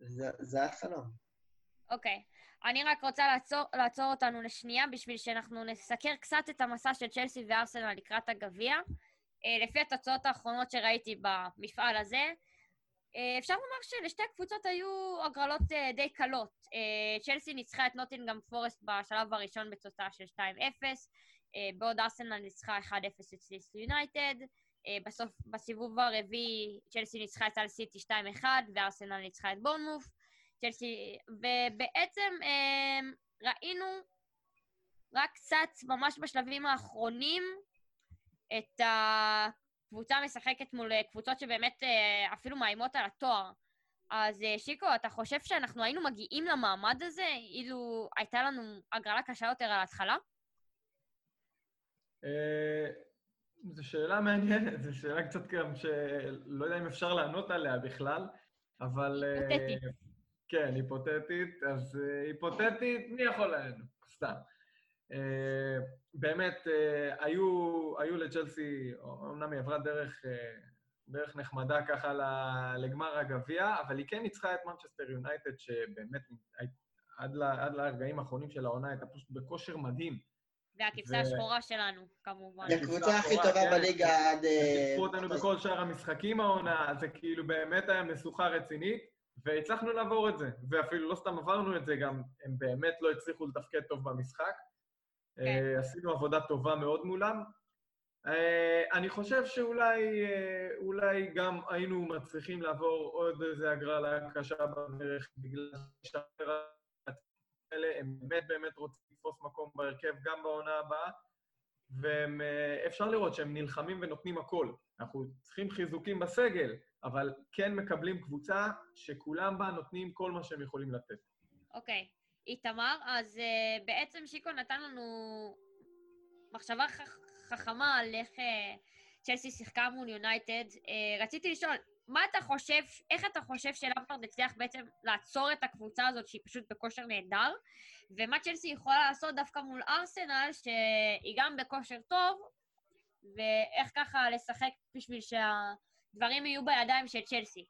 זה, זה החלום. אוקיי. Okay. אני רק רוצה לעצור, לעצור אותנו לשנייה בשביל שאנחנו נסקר קצת את המסע של צ'לסי וארסנל לקראת הגביע. Uh, לפי התוצאות האחרונות שראיתי במפעל הזה, אפשר לומר שלשתי הקבוצות היו הגרלות uh, די קלות. Uh, צ'לסי ניצחה את נוטינגאם פורסט בשלב הראשון בתוצאה של 2-0, uh, בעוד ארסנל ניצחה 1-0 את סליס יונייטד. אה, בסוף, בסיבוב הרביעי, צ'לסי ניצחה את סל סיטי 2-1, וארסנל ניצחה את בורנמוף. צ'לסי, ובעצם אה, ראינו רק קצת, ממש בשלבים האחרונים, את הקבוצה משחקת מול קבוצות שבאמת אה, אפילו מאיימות על התואר. אז שיקו, אתה חושב שאנחנו היינו מגיעים למעמד הזה אילו הייתה לנו הגרלה קשה יותר על ההתחלה? זו שאלה מעניינת, זו שאלה קצת גם שלא יודע אם אפשר לענות עליה בכלל, אבל... אה, היפותטית. כן, היפותטית. אז אה, היפותטית, מי יכול לענות? סתם. אה, באמת, היו, היו לצ'לסי, אמנם היא עברה דרך, דרך נחמדה ככה לגמר הגביע, אבל היא כן ניצחה את מנצ'סטר יונייטד, שבאמת עד, עד לרגעים האחרונים של העונה הייתה פשוט בכושר מדהים. והכבשה השחורה שלנו, כמובן. היא הקבוצה הכי טובה כן. בליגה עד... ניצחו אותנו בכל שאר המשחקים העונה, זה כאילו באמת היה משוכה רצינית, והצלחנו לעבור את זה. ואפילו לא סתם עברנו את זה, גם הם באמת לא הצליחו לתפקד טוב במשחק. כן. אה, עשינו עבודה טובה מאוד מולם. אה, אני חושב שאולי אה, גם היינו מצליחים לעבור עוד איזה הגרלה קשה בדרך, בגלל שהשאר האלה הם באמת באמת רוצים לתפוס מקום בהרכב גם בעונה הבאה, ואפשר לראות שהם נלחמים ונותנים הכל. אנחנו צריכים חיזוקים בסגל, אבל כן מקבלים קבוצה שכולם בה נותנים כל מה שהם יכולים לתת. אוקיי. Okay. איתמר, אז uh, בעצם שיקו נתן לנו מחשבה ח- חכמה על איך uh, צ'לסי שיחקה מול יונייטד. רציתי לשאול, מה אתה חושב, איך אתה חושב שלמפרד הצליח בעצם לעצור את הקבוצה הזאת שהיא פשוט בכושר נהדר, ומה צ'לסי יכולה לעשות דווקא מול ארסנל, שהיא גם בכושר טוב, ואיך ככה לשחק בשביל שהדברים יהיו בידיים של צ'לסי.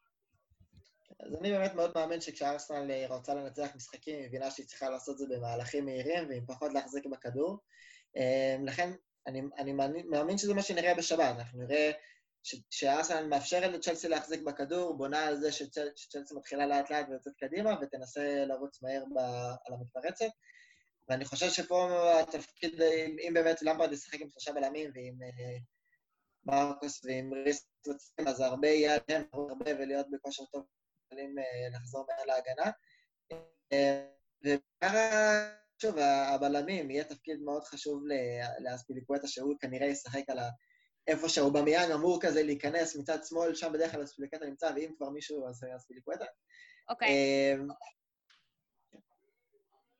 אז אני באמת מאוד מאמין שכשארסנל רוצה לנצח משחקים, היא מבינה שהיא צריכה לעשות זה במהלכים מהירים ועם פחות להחזיק בכדור. אמ, לכן, אני, אני מאמין שזה מה שנראה בשבת. אנחנו נראה שארסנל מאפשרת לצ'לסי להחזיק בכדור, בונה על זה שצ'ל, שצ'לסי מתחילה לאט לאט ויוצאת קדימה, ותנסה לרוץ מהר ב, על המתפרצת. ואני חושב שפה התפקיד, אם באמת למברד ישחק עם שלושה בלמים ועם אה, מרקוס ועם ריס, אז הרבה יהיה עליהם, הרבה ולהיות בכושר טוב, יכולים אה, לחזור מהר להגנה. אה, ובעיקר, שוב, הבלמים, יהיה תפקיד מאוד חשוב לאספיליקווטה, שהוא כנראה ישחק על ה... איפה שאובמיאן אמור כזה להיכנס מצד שמאל, שם בדרך כלל אספיליקווטה נמצא, ואם כבר מישהו, אז אספיליקווטה. אוקיי.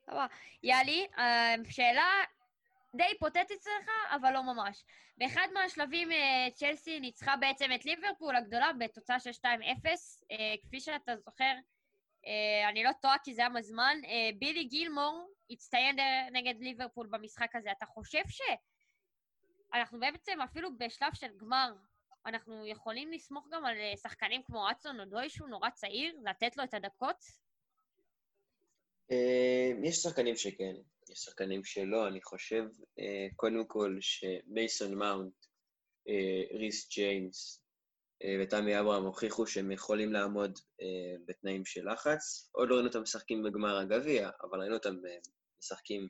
סבבה. יאלי, שאלה די היפותטית אצלך, אבל לא ממש. באחד מהשלבים אה, צ'לסי ניצחה בעצם את ליברפול הגדולה בתוצאה של 2-0. אה, כפי שאתה זוכר, אה, אני לא טועה כי זה היה מזמן, בילי גילמור הצטיין נגד ליברפול במשחק הזה. אתה חושב שאנחנו בעצם אפילו בשלב של גמר, אנחנו יכולים לסמוך גם על שחקנים כמו אצון או דוי שהוא נורא צעיר, לתת לו את הדקות? יש שחקנים שכן, יש שחקנים שלא, אני חושב, אה, קודם כל שמייסון מאונט, אה, ריס ג'יימס אה, ותמי אברהם הוכיחו שהם יכולים לעמוד בתנאים של לחץ. עוד לא ראינו אותם משחקים בגמר הגביע, אבל ראינו אותם משחקים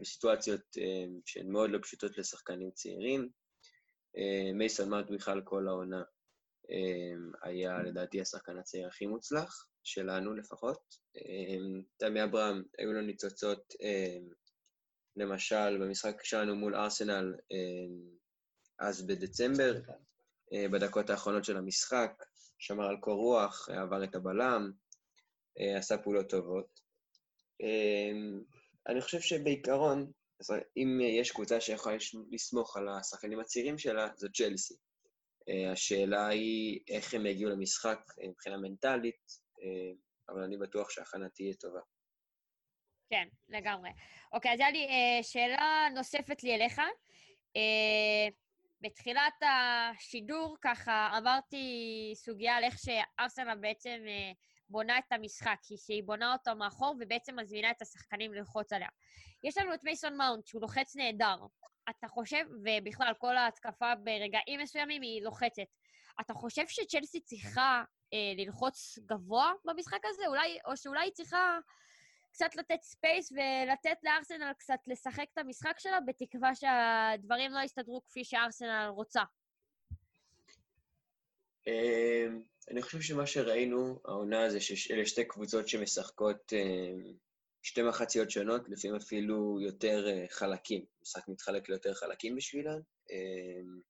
בסיטואציות שהן מאוד לא פשוטות לשחקנים צעירים. מייסון מאונט בכלל כל העונה היה לדעתי השחקן הצעיר הכי מוצלח. שלנו לפחות. אמ, תמי אברהם, היו לו ניצוצות, אמ, למשל, במשחק שלנו מול ארסנל אמ, אז בדצמבר, אה, בדקות האחרונות של המשחק, שמר על קור רוח, עבר את הבלם, אה, עשה פעולות טובות. אני חושב שבעיקרון, אם יש קבוצה שיכולה לסמוך על השחקנים הצעירים שלה, זו צ'לסי. אה, השאלה היא איך הם יגיעו למשחק מבחינה מנטלית, אה, אבל אני בטוח שההכנה תהיה טובה. כן, לגמרי. אוקיי, אז היה לי אה, שאלה נוספת לי אליך. אה, בתחילת השידור, ככה, אמרתי סוגיה על איך שארסנל בעצם אה, בונה את המשחק, שהיא בונה אותו מאחור ובעצם מזמינה את השחקנים ללחוץ עליה. יש לנו את מייסון מאונט, שהוא לוחץ נהדר. אתה חושב, ובכלל, כל ההתקפה ברגעים מסוימים היא לוחצת. אתה חושב שצ'לסי צריכה אה, ללחוץ גבוה במשחק הזה? אולי, או שאולי היא צריכה קצת לתת space ולתת לארסנל קצת לשחק את המשחק שלה, בתקווה שהדברים לא יסתדרו כפי שארסנל רוצה. אמ, אני חושב שמה שראינו, העונה זה שאלה שתי קבוצות שמשחקות אמ, שתי מחציות שונות, לפעמים אפילו יותר אה, חלקים. המשחק מתחלק ליותר חלקים בשבילן. אמ,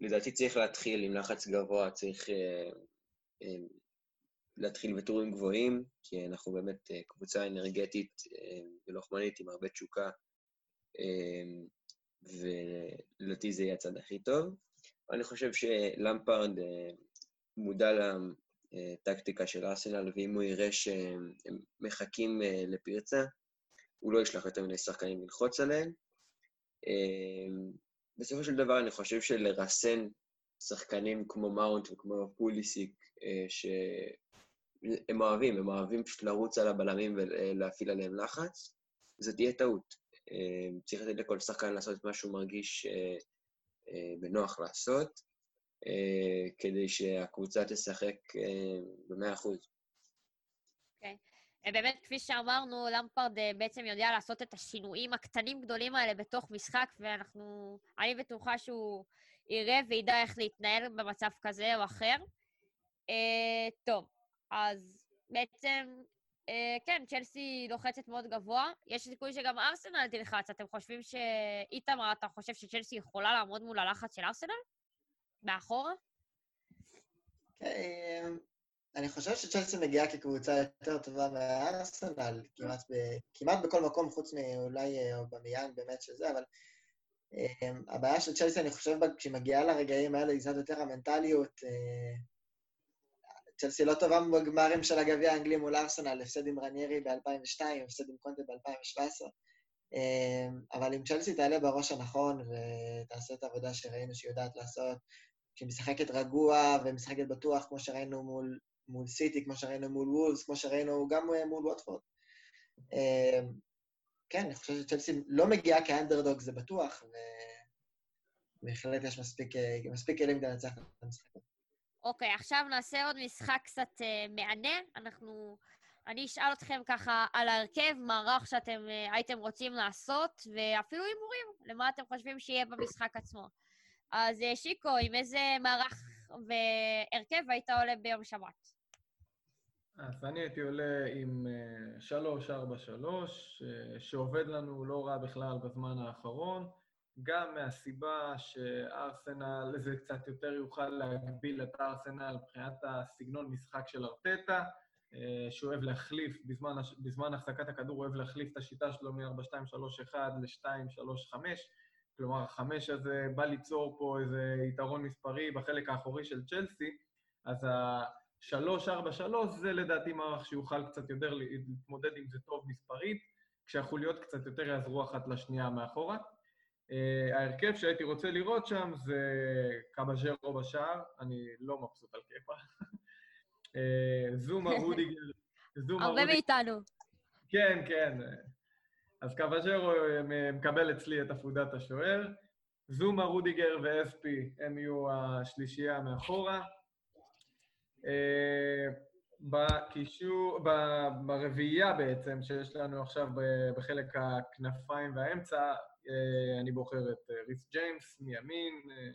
לדעתי צריך להתחיל עם לחץ גבוה, צריך אה, אה, להתחיל בטורים גבוהים, כי אנחנו באמת קבוצה אנרגטית ולוחמנית עם הרבה תשוקה, ולדעתי זה יהיה הצד הכי טוב. אני חושב שלמפרד מודע לטקטיקה של ארסנל, ואם הוא יראה שהם מחכים לפרצה, הוא לא ישלח יותר מיני שחקנים ללחוץ עליהם. בסופו של דבר אני חושב שלרסן שחקנים כמו מאונט וכמו פוליסיק, אה, שהם אוהבים, הם אוהבים פשוט לרוץ על הבלמים ולהפעיל עליהם לחץ, זו תהיה טעות. אה, צריך לתת לכל שחקן לעשות את מה שהוא מרגיש אה, בנוח לעשות, כדי שהקבוצה תשחק במאה אחוז. אוקיי. באמת, כפי שאמרנו, למפרד אה, בעצם יודע לעשות את השינויים הקטנים גדולים האלה בתוך משחק, ואנחנו... אני בטוחה שהוא יראה וידע איך להתנהל במצב כזה או אחר. אה, טוב, אז בעצם, אה, כן, צ'לסי לוחצת מאוד גבוה. יש סיכוי שגם ארסנל תלחץ. אתם חושבים שאיתמר, אתה חושב שצ'לסי יכולה לעמוד מול הלחץ של ארסנל? מאחורה? כן, אני חושב שצ'לסי מגיעה כקבוצה יותר טובה מהארסנל, כמעט, ב, כמעט בכל מקום, חוץ מאולי אובמיאן באמת שזה, אבל הבעיה של צ'לסי, אני חושב, כשהיא מגיעה לרגעים האלה, היא קצת יותר המנטליות. צ'לסי לא טובה בגמרים של הגביע האנגלי מול ארסנל, הפסד עם רניירי ב-2002, הפסד עם קונטה ב-2017. אבל אם צ'לסי תעלה בראש הנכון ותעשה את העבודה שראינו שהיא יודעת לעשות, שהיא משחקת רגוע ומשחקת בטוח, כמו שראינו מול, מול סיטי, כמו שראינו מול וולס, כמו שראינו גם מול ווטפורד. כן, אני חושב שצ'לסי לא מגיעה כאנדרדוג, זה בטוח, ובהחלט יש מספיק, מספיק כלים כדי לנצח את המשחק. אוקיי, עכשיו נעשה עוד משחק קצת uh, מענה. אנחנו... אני אשאל אתכם ככה על ההרכב, מערך שאתם uh, הייתם רוצים לעשות, ואפילו הימורים, למה אתם חושבים שיהיה במשחק עצמו. אז uh, שיקו, עם איזה מערך והרכב היית עולה ביום שבת? אז אני הייתי עולה עם 3-4-3, שעובד לנו לא רע בכלל בזמן האחרון. גם מהסיבה שארסנל, זה קצת יותר יוכל להגביל את ארסנל מבחינת הסגנון משחק של ארטטה, אה, שהוא אוהב להחליף, בזמן, בזמן החזקת הכדור הוא אוהב להחליף את השיטה שלו מ-4-2-3-1 ל-2-3-5, כלומר, החמש הזה בא ליצור פה איזה יתרון מספרי בחלק האחורי של צ'לסי, אז ה-3-4-3 זה לדעתי מערך שיוכל קצת יותר להתמודד עם זה טוב מספרית, כשהחוליות קצת יותר יעזרו אחת לשנייה מאחורה. Uh, ההרכב שהייתי רוצה לראות שם זה קבז'רו בשער, אני לא מבסוט על קפה. uh, זומה רודיגר, זומה הרבה מאיתנו. כן, כן. אז קבז'רו מקבל אצלי את עפודת השוער. זומה, רודיגר ואספי הם יהיו השלישייה מאחורה. Uh, בקישור, ברביעייה בעצם, שיש לנו עכשיו בחלק הכנפיים והאמצע, אה, אני בוחר את אה, ריס ג'יימס מימין, אה,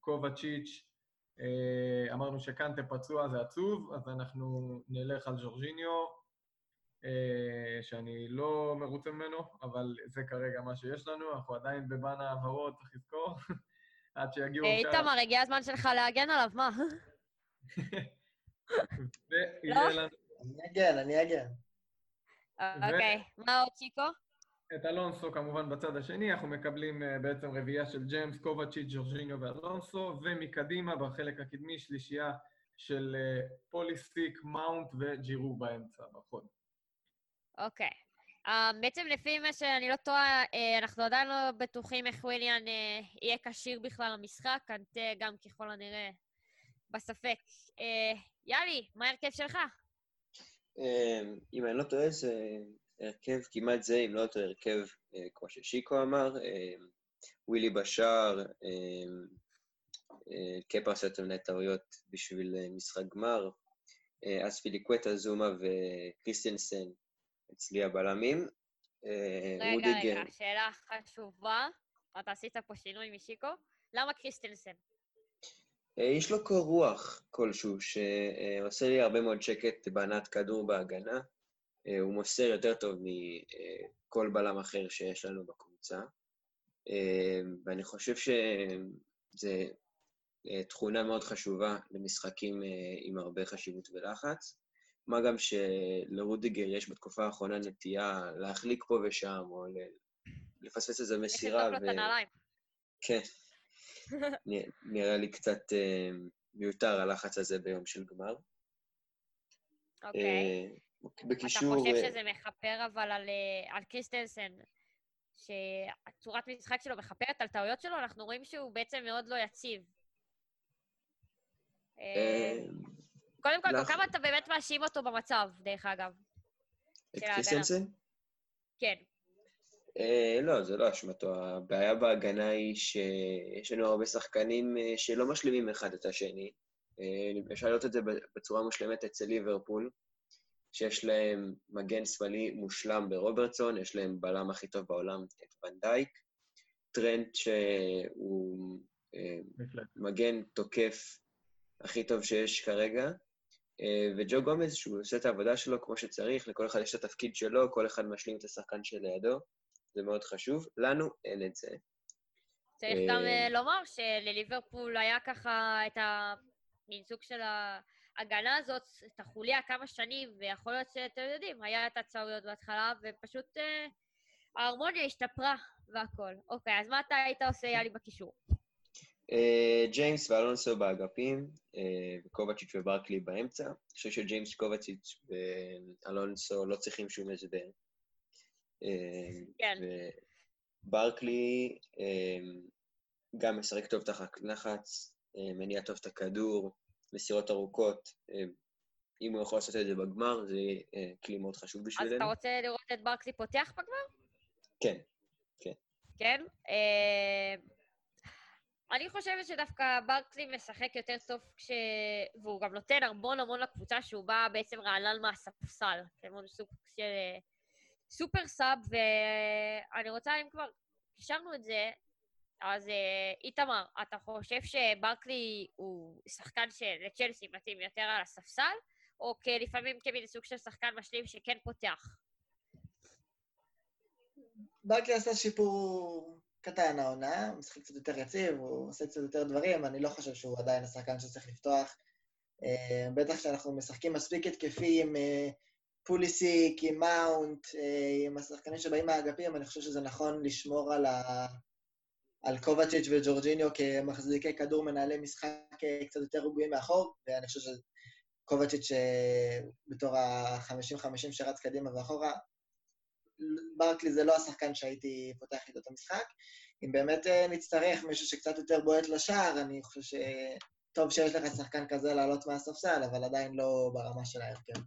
קובצ'יץ', אמרנו שקנטה פצוע זה עצוב, אז אנחנו נלך על ז'ורג'יניו, שאני לא מרוצה ממנו, אבל זה כרגע מה שיש לנו, אנחנו עדיין בבן העברות, צריך לזכור, עד שיגיעו... איתמר, הגיע הזמן שלך להגן עליו, מה? לא? אני אגן, אני אגן. אוקיי, מה עוד, צ'יקו? את אלונסו כמובן בצד השני, אנחנו מקבלים uh, בעצם רביעייה של ג'יימס, קובצ'יץ', ג'ורג'יניו ואלונסו, ומקדימה בחלק הקדמי שלישייה של uh, פוליסיק, מאונט וג'ירו באמצע, בחוד. אוקיי. אה, בעצם לפי מה שאני לא טועה, uh, אנחנו עדיין לא בטוחים איך וויליאן uh, יהיה כשיר בכלל למשחק, קנטה גם ככל הנראה בספק. יאלי, מה ההרכב שלך? אם אני לא טועה, זה הרכב כמעט זה, אם לא אותו הרכב, אה, כמו ששיקו אמר, אה, ווילי בשער, אה, קפה עושה יותר מיני טעויות בשביל משחק גמר, אז פיליקווטה, זומה וקריסטיאנסן אצלי הבלמים. רגע, רגע, שאלה חשובה. אתה עשית פה שינוי משיקו. למה קריסטיאנסן? יש לו קור רוח כלשהו, שעושה לי הרבה מאוד שקט בהנעת כדור בהגנה. אה, הוא מוסר יותר טוב מכל בלם אחר שיש לנו בקבוצה, אה, ואני חושב שזו אה, תכונה מאוד חשובה למשחקים עם הרבה חשיבות ולחץ. מה גם שלרודיגר יש בתקופה האחרונה נטייה להחליק פה ושם, או לפספס איזו מסירה. ו... כן. נראה לי קצת מיותר הלחץ הזה ביום של גמר. אוקיי. Okay. בקישור... אתה חושב שזה מכפר אבל על, אה, על קריסטנסן, שהצורת משחק שלו מכפרת על טעויות שלו, אנחנו רואים שהוא בעצם מאוד לא יציב. אה, קודם כל, כמה אתה באמת מאשים אותו במצב, דרך אגב? את קריסטנסן? כן. Uh, לא, זה לא אשמתו. הבעיה בהגנה היא שיש לנו הרבה שחקנים שלא משלימים אחד את השני. Uh, אפשר לראות את זה בצורה מושלמת אצל ליברפול. שיש להם מגן שמאלי מושלם ברוברטסון, יש להם בלם הכי טוב בעולם, את ונדייק, טרנד שהוא אה, מגן תוקף הכי טוב שיש כרגע, אה, וג'ו גומז, שהוא עושה את העבודה שלו כמו שצריך, לכל אחד יש את התפקיד שלו, כל אחד משלים את השחקן שלידו, זה מאוד חשוב. לנו אין את זה. צריך גם אה, לומר שלליברפול היה ככה את המין סוג של. ההגנה הזאת, את החוליה כמה שנים, ויכול להיות שאתם יודעים, היה את הטעויות בהתחלה, ופשוט אה, ההרמוניה השתפרה והכל. אוקיי, אז מה אתה היית עושה, יאלי, בקישור? ג'יימס ואלונסו באגפים, וקובצ'יץ' וברקלי באמצע. אני חושב שג'יימס, קובצ'יץ' ואלונסו לא צריכים שום הסבר. כן. ברקלי גם משחק טוב תחת לחץ, מניע טוב את הכדור, מסירות ארוכות. אם הוא יכול לעשות את זה בגמר, זה כלי מאוד חשוב בשבילנו. אז אתה רוצה לראות את ברקלי פותח בגמר? כן, כן. כן? אני חושבת שדווקא ברקלי משחק יותר טוב כש... והוא גם נותן המון המון לקבוצה שהוא בא בעצם רענן מהספסל. מאוד סוג של סופר סאב, ואני רוצה, אם כבר קישרנו את זה, אז איתמר, אתה חושב שברקלי הוא שחקן שלצ'לסי מתאים יותר על הספסל, או לפעמים כמין סוג של שחקן משלים שכן פותח? ברקלי עשה שיפור קטן העונה, הוא משחק קצת יותר יציב, הוא עושה קצת יותר דברים, אני לא חושב שהוא עדיין השחקן שצריך לפתוח. Uh, בטח כשאנחנו משחקים מספיק התקפי עם uh, פוליסיק, עם מאונט, uh, עם השחקנים שבאים מהאגפים, אני חושב שזה נכון לשמור על, ה... על קובצ'יץ' וג'ורג'יניו כמחזיקי כדור, מנהלי משחק קצת יותר רגועים מאחור, ואני חושב שקובצ'יץ' בתור ה-50-50 שרץ קדימה ואחורה, ברקלי זה לא השחקן שהייתי פותח איתו את המשחק. אם באמת אה, נצטרך מישהו שקצת יותר בועט לשער, אני חושב שטוב שיש לך שחקן כזה לעלות מהספסל, אבל עדיין לא ברמה של ההרכב.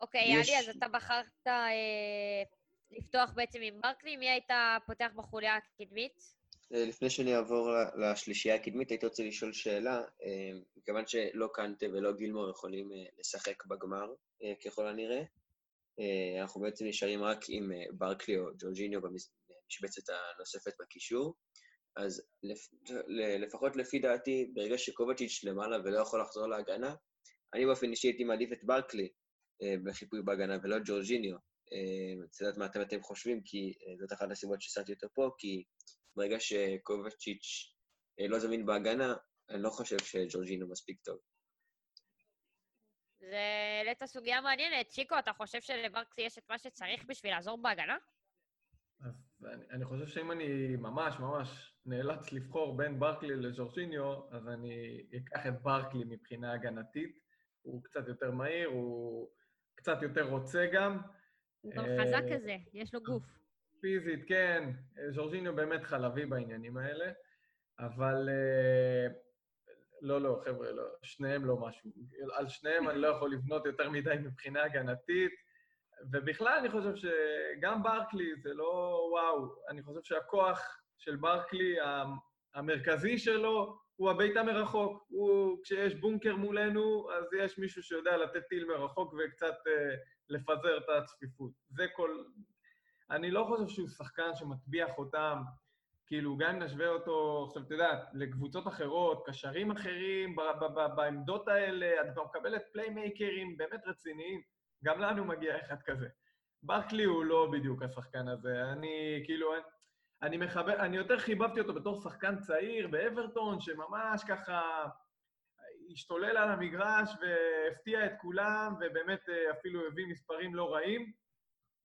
אוקיי, יש... יאלי, אז אתה בחרת אה, לפתוח בעצם עם ברקלי. מי היית פותח בחוליה הקדמית? אה, לפני שאני אעבור לשלישייה הקדמית, הייתי רוצה לשאול שאלה, אה, מכיוון שלא קנטה ולא גילמור יכולים לשחק בגמר, ככל הנראה, אה, אנחנו בעצם נשארים רק עם אה, ברקלי או ג'ורג'יניו במשבצת הנוספת בקישור. אז לפחות לפי דעתי, ברגע שקובצ'יץ' למעלה ולא יכול לחזור להגנה, אני באופן אישי הייתי מעדיף את ברקלי אה, בחיפוי בהגנה ולא את ג'ורג'יניו. את יודעת מה אתם, אתם חושבים, כי זאת אחת הסיבות ששמתי אותו פה, כי ברגע שקובצ'יץ' לא זמין בהגנה, אני לא חושב שג'ורג'יניו מספיק טוב. זה העלית סוגיה מעניינת. צ'יקו, אתה חושב שלברקסי יש את מה שצריך בשביל לעזור בהגנה? אז אני, אני חושב שאם אני ממש ממש נאלץ לבחור בין ברקלי לג'ורשיניו, אז אני אקח את ברקלי מבחינה הגנתית. הוא קצת יותר מהיר, הוא קצת יותר רוצה גם. הוא גם חזק אה, כזה, יש לו גוף. פיזית, כן. ז'ורג'יניו באמת חלבי בעניינים האלה, אבל uh, לא, לא, חבר'ה, לא, שניהם לא משהו. על שניהם אני לא יכול לבנות יותר מדי מבחינה הגנתית, ובכלל אני חושב שגם ברקלי זה לא וואו, אני חושב שהכוח של ברקלי, המרכזי שלו, הוא הביתה מרחוק. הוא, כשיש בונקר מולנו, אז יש מישהו שיודע לתת טיל מרחוק וקצת אה, לפזר את הצפיפות. זה כל... אני לא חושב שהוא שחקן שמטביע חותם כאילו, גם אם נשווה אותו, עכשיו, אתה יודע, לקבוצות אחרות, קשרים אחרים, בעמדות האלה, אתה מקבלת פליימייקרים באמת רציניים, גם לנו מגיע אחד כזה. ברקלי הוא לא בדיוק השחקן הזה. אני, כאילו, אני, אני מחבר, אני יותר חיבבתי אותו בתור שחקן צעיר באברטון, שממש ככה השתולל על המגרש והפתיע את כולם, ובאמת אה, אפילו הביא מספרים לא רעים.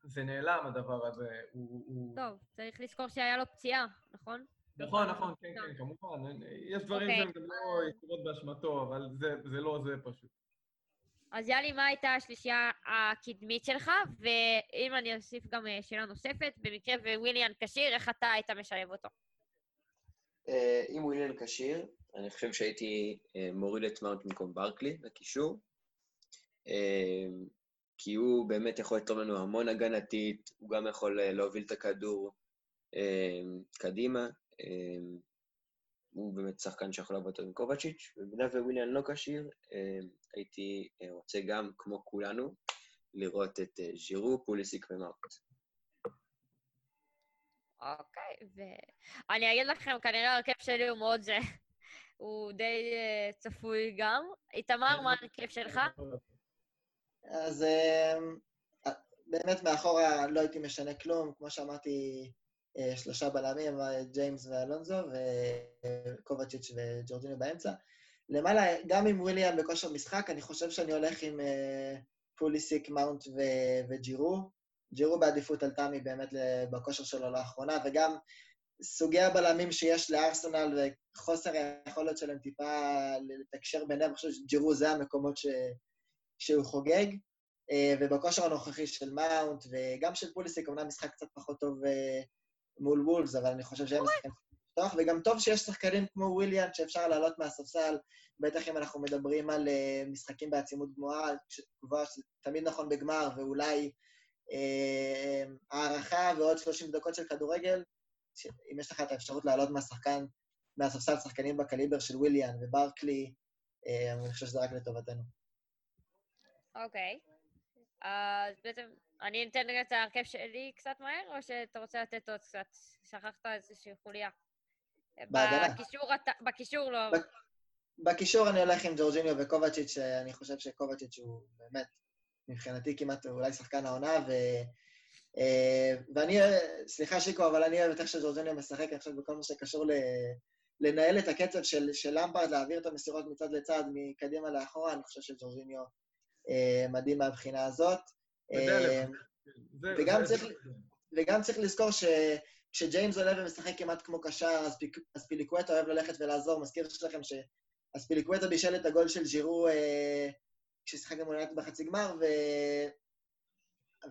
זה נעלם, הדבר הזה. הוא, הוא... טוב, צריך לזכור שהיה לו פציעה, נכון? נכון, נכון, כן, כן, כמובן. יש דברים okay. אוקיי. שהם גם לא יתרות באשמתו, אבל זה, זה לא זה פשוט. אז יאלי, מה הייתה השלישייה הקדמית שלך? ואם אני אוסיף גם אה, שאלה נוספת, במקרה וויליאן כשיר, איך אתה היית משלב אותו? אה, אם וויליאן כשיר, אני חושב שהייתי אה, מוריד את מאונט במקום ברקלי לקישור. כי הוא באמת יכול לתרום לנו המון הגנתית, הוא גם יכול אה, להוביל את הכדור אה, קדימה. אה, הוא באמת שחקן שיכול לעבוד עם קובצ'יץ', ובמידה וויליאן לא כשיר, הייתי רוצה גם, כמו כולנו, לראות את ז'ירו, פוליסיק ומאונט. אוקיי, ואני אגיד לכם, כנראה ההרכב שלי הוא מאוד זה, הוא די צפוי גם. איתמר, מה ההרכב שלך? אז אמ, באמת מאחורה לא הייתי משנה כלום, כמו שאמרתי, אה, שלושה בלמים, אה, ג'יימס ואלונזו, וקובצ'יץ' וג'ורג'יניו באמצע. למעלה, גם עם וויליאם בכושר משחק, אני חושב שאני הולך עם אה, פוליסיק, מאונט וג'ירו. ג'ירו בעדיפות על תמי באמת בכושר שלו לאחרונה, וגם סוגי הבלמים שיש לארסנל וחוסר היכולת שלהם טיפה לתקשר ביניהם, אני חושב שג'ירו זה המקומות ש... שהוא חוגג. אה, ובכושר הנוכחי של מאונט, וגם של פוליסיק, אמנם משחק קצת פחות טוב אה, מול וולפס, אבל אני חושב שהם משחקים לפתוח, וגם טוב שיש שחקנים כמו וויליאן שאפשר לעלות מהספסל, בטח אם אנחנו מדברים על אה, משחקים בעצימות גבוהה, תמיד נכון בגמר, ואולי אה, הערכה ועוד 30 דקות של כדורגל, אם יש לך את האפשרות לעלות מהשחקן, מהספסל שחקנים בקליבר של וויליאן וברקלי, אה, אני חושב שזה רק לטובתנו. אוקיי. אז בעצם, אני אתן רגע את ההרכב שלי קצת מהר, או שאתה רוצה לתת עוד קצת? שכחת איזושהי חוליה. בהגנה. בקישור, בקישור לא... בקישור אני הולך עם ג'ורג'יניו וקובצ'יץ', אני חושב שקובצ'יץ' הוא באמת, מבחינתי כמעט אולי שחקן העונה, ו... אה, ואני, סליחה שיקו, אבל אני אוהב את איך שג'ורג'יניו משחק, אני חושב, בכל מה שקשור ל... לנהל את הקצב של, של למפרד, להעביר את המסירות מצד לצד, מקדימה לאחורה, אני חושב שג'ורג'יניו מדהים מהבחינה הזאת. אה, וגם צריך, וגם צריך לזכור שכשג'יימס עולה ומשחק כמעט כמו קשר, אז, פיליקווטה אוהב ללכת ולעזור. מזכיר לכם אז פיליקווטה בישל את הגול של ג'ירו אה, כששיחק גם אולי בחצי גמר, ו...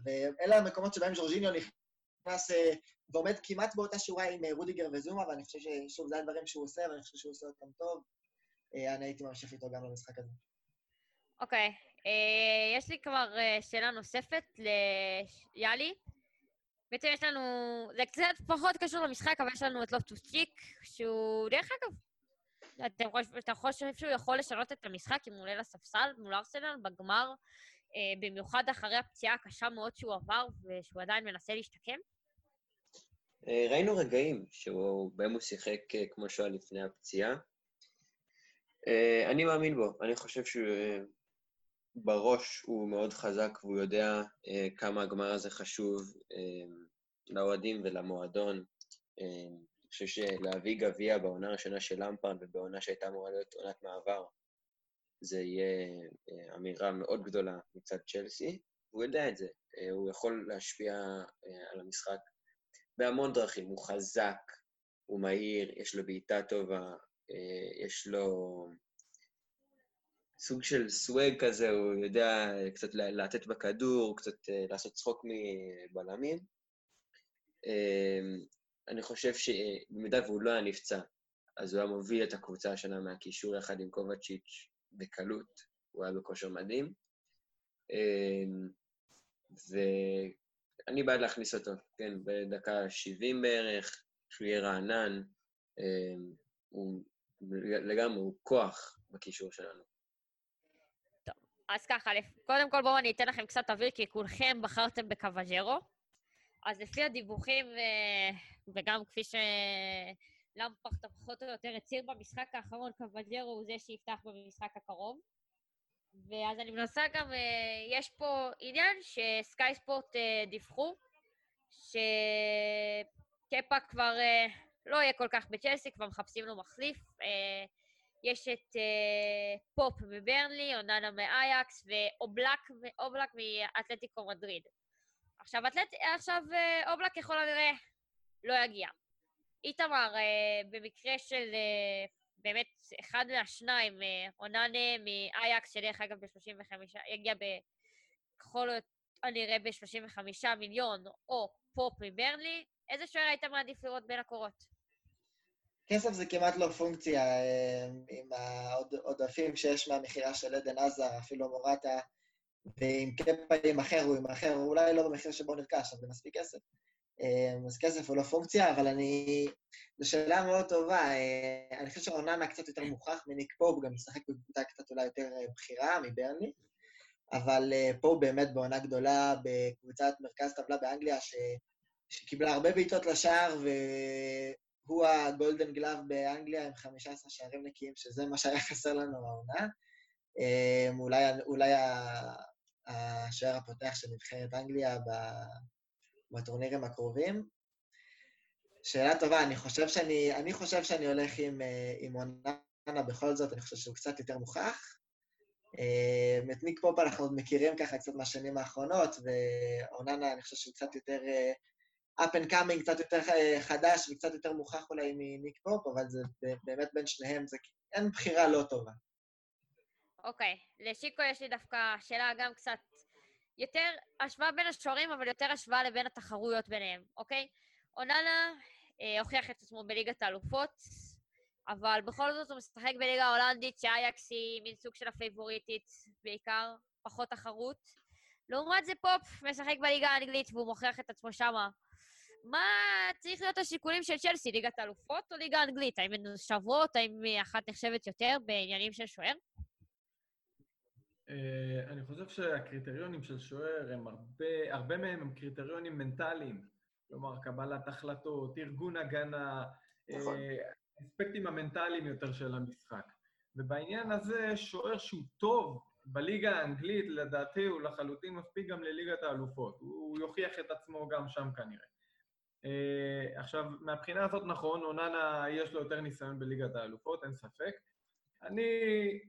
ואלה המקומות שבהם ז'ורג'יניו נכנס אה, ועומד כמעט באותה שורה עם אה, רודיגר וזומה, ואני חושב ששוב, זה הדברים שהוא עושה, ואני חושב שהוא עושה אותם טוב. אה, אני הייתי ממשיך איתו גם למשחק הזה. אוקיי, okay. אה, יש לי כבר אה, שאלה נוספת ליאלי. בעצם יש לנו, זה קצת פחות קשור למשחק, אבל יש לנו את לופטוס-צ'יק, שהוא, דרך אגב, אתם חושב, אתה חושב שהוא יכול לשנות את המשחק אם הוא עולה לספסל מול ארסנל בגמר, אה, במיוחד אחרי הפציעה הקשה מאוד שהוא עבר ושהוא עדיין מנסה להשתקם? ראינו רגעים שהוא, בהם הוא שיחק כמו שהיה לפני הפציעה. אני מאמין בו, אני חושב שהוא בראש הוא מאוד חזק והוא יודע אה, כמה הגמר הזה חשוב אה, לאוהדים ולמועדון. אה, אני חושב שלהביא גביע בעונה הראשונה של למפרד ובעונה שהייתה אמורה להיות עונת מעבר, זה יהיה אה, אמירה מאוד גדולה מצד צ'לסי, הוא יודע את זה. אה, הוא יכול להשפיע אה, על המשחק בהמון דרכים. הוא חזק, הוא מהיר, יש לו בעיטה טובה, אה, יש לו... סוג של סוואג כזה, הוא יודע קצת לתת בכדור, קצת אה, לעשות צחוק מבלמים. אמ, אני חושב שבמידה והוא לא היה נפצע, אז הוא היה מוביל את הקבוצה השנה מהקישור יחד עם קובצ'יץ' בקלות, הוא היה בכושר מדהים. אמ, ואני בעד להכניס אותו, כן, בדקה 70 בערך, שהוא יהיה רענן. אמ, הוא לגמרי, הוא כוח בקישור שלנו. אז ככה, קודם כל בואו אני אתן לכם קצת אוויר, כי כולכם בחרתם בקוואג'רו. אז לפי הדיווחים, אה, וגם כפי שלמפרט פחות או יותר הצהיר במשחק האחרון, קוואג'רו הוא זה שיפתח במשחק הקרוב. ואז אני מנסה גם, אה, יש פה עניין שסקאי ספורט אה, דיווחו, שקפה כבר לא יהיה כל כך בצ'לסי, כבר מחפשים לו מחליף. יש את uh, פופ מברנלי, אוננה מאייקס, ואובלק, ואובלק מאתלטיקו מדריד. עכשיו, אתלט... עכשיו uh, אובלק ככל הנראה לא יגיע. איתמר, uh, במקרה של uh, באמת אחד מהשניים, uh, אוננה מאייקס, שדרך אגב ב-35, יגיע ככל הנראה ב-35 מיליון, או פופ מברנלי, איזה שוער היית מעדיף לראות בין הקורות? כסף זה כמעט לא פונקציה אה, עם העודפים שיש מהמכירה של עדן עזר, אפילו מורטה, ואם קפה יימכר, הוא יימכר, אולי לא במחיר שבו נרכש, אבל זה מספיק כסף. אה, אז כסף הוא לא פונקציה, אבל אני... זו שאלה מאוד טובה. אה, אני חושב שרוננה קצת יותר מוכח מניק פופ, גם משחק בקבוצה קצת אולי יותר בכירה מברני, אבל פה באמת בעונה גדולה בקבוצת מרכז טבלה באנגליה, ש... שקיבלה הרבה בעיטות לשער, ו... הוא הגולדן גלאב באנגליה עם 15 שערים נקיים, שזה מה שהיה חסר לנו העונה. אמ, אולי, אולי השוער הפותח של נבחרת אנגליה בטורנירים הקרובים. שאלה טובה, אני חושב שאני, אני חושב שאני הולך עם, אה, עם אוננה בכל זאת, אני חושב שהוא קצת יותר מוכח. את ניק פופ אנחנו מכירים ככה קצת מהשנים האחרונות, ואוננה, אני חושב שהוא קצת יותר up and coming, קצת יותר חדש וקצת יותר מוכח אולי מניק פופ, אבל זה באמת בין שניהם, זה אין בחירה לא טובה. אוקיי, okay. לשיקו יש לי דווקא שאלה גם קצת יותר השוואה בין השוערים, אבל יותר השוואה לבין התחרויות ביניהם, אוקיי? Okay? אוננה אה, הוכיח את עצמו בליגת האלופות, אבל בכל זאת הוא משחק בליגה ההולנדית, שאייקס היא מין סוג של הפייבוריטית בעיקר, פחות תחרות. לעומת זה פופ משחק בליגה האנגלית והוא מוכיח את עצמו שמה. מה צריך להיות השיקולים של צ'לסי, ליגת האלופות או ליגה האנגלית? האם הן שוות? האם אחת נחשבת יותר בעניינים של שוער? אה, אני חושב שהקריטריונים של שוער הם הרבה, הרבה מהם הם קריטריונים מנטליים. כלומר, קבלת החלטות, ארגון הגנה, נכון. האספקטים המנטליים יותר של המשחק. ובעניין הזה, שוער שהוא טוב בליגה האנגלית, לדעתי הוא לחלוטין מספיק גם לליגת האלופות. הוא יוכיח את עצמו גם שם כנראה. Uh, עכשיו, מהבחינה הזאת נכון, אוננה יש לו יותר ניסיון בליגת האלופות, אין ספק. אני,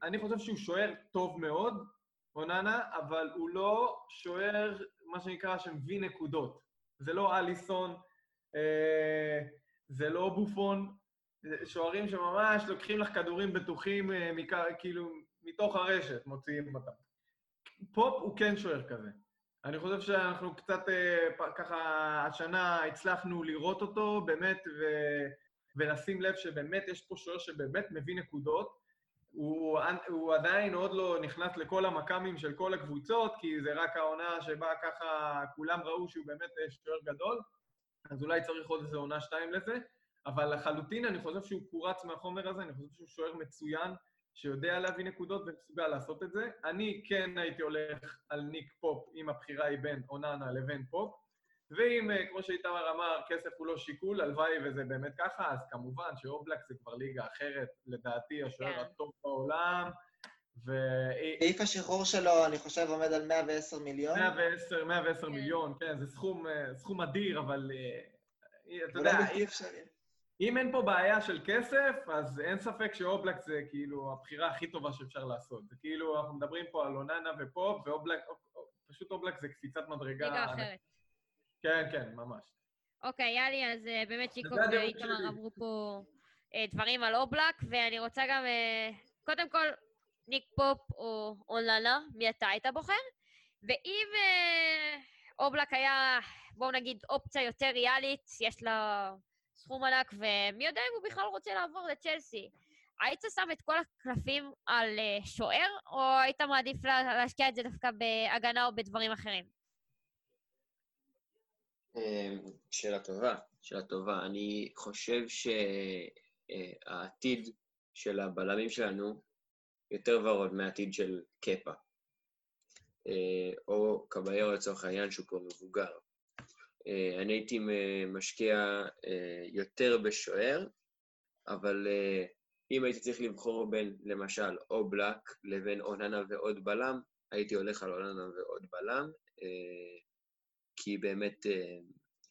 אני חושב שהוא שוער טוב מאוד, אוננה, אבל הוא לא שוער, מה שנקרא, שמביא נקודות. זה לא אליסון, אה, זה לא בופון, שוערים שממש לוקחים לך כדורים בטוחים, אה, כאילו, מתוך הרשת, מוציאים אותם. פופ הוא כן שוער כזה. אני חושב שאנחנו קצת אה, ככה, השנה הצלחנו לראות אותו באמת, ו... ולשים לב שבאמת יש פה שוער שבאמת מביא נקודות. הוא, הוא עדיין עוד לא נכנס לכל המכ"מים של כל הקבוצות, כי זה רק העונה שבה ככה כולם ראו שהוא באמת שוער גדול, אז אולי צריך עוד איזה עונה שתיים לזה, אבל לחלוטין אני חושב שהוא קורץ מהחומר הזה, אני חושב שהוא שוער מצוין, שיודע להביא נקודות ומסוגל לעשות את זה. אני כן הייתי הולך על ניק פופ אם הבחירה היא בין אוננה לבין פופ, ואם, אה, כמו שאיתמר אמר, כסף הוא לא שיקול, הלוואי וזה באמת ככה, אז כמובן שאובלק זה כבר ליגה אחרת, לדעתי השוער כן. הטוב בעולם. ו... סעיף השחרור שלו, אני חושב, עומד על 110 מיליון. 110, 110 כן. מיליון, כן, זה סכום, אה, סכום אדיר, אבל אה, אתה יודע, אי אפשר... אם אין פה בעיה של כסף, אז אין ספק שאובלק זה כאילו הבחירה הכי טובה שאפשר לעשות. זה כאילו, אנחנו מדברים פה על אוננה ופופ, ואובלק, פשוט אובלק זה קפיצת מדרגה. ליגה אחרת. כן, כן, ממש. אוקיי, יאלי, אז אה, באמת שיקו ואיתמר אמרו פה אה, דברים על אובלק, ואני רוצה גם, אה, קודם כל, ניק פופ או אוננה, מי אתה היית בוחר? ואם אובלק היה, בואו נגיד, אופציה יותר ריאלית, יש לה סכום ענק, ומי יודע אם הוא בכלל רוצה לעבור לצ'לסי. היית שם את כל הקלפים על שוער, או היית מעדיף להשקיע את זה דווקא בהגנה או בדברים אחרים? אמ, שאלה טובה, שאלה טובה. אני חושב שהעתיד של הבלמים שלנו יותר ורוד מהעתיד של קפה. אה, או קביירו לצורך העניין, שהוא כבר מבוגר. אה, אני הייתי משקיע אה, יותר בשוער, אבל אם הייתי צריך לבחור בין, למשל, או בלק לבין אוננה ועוד בלם, הייתי הולך על אוננה ועוד בלם. כי באמת אה,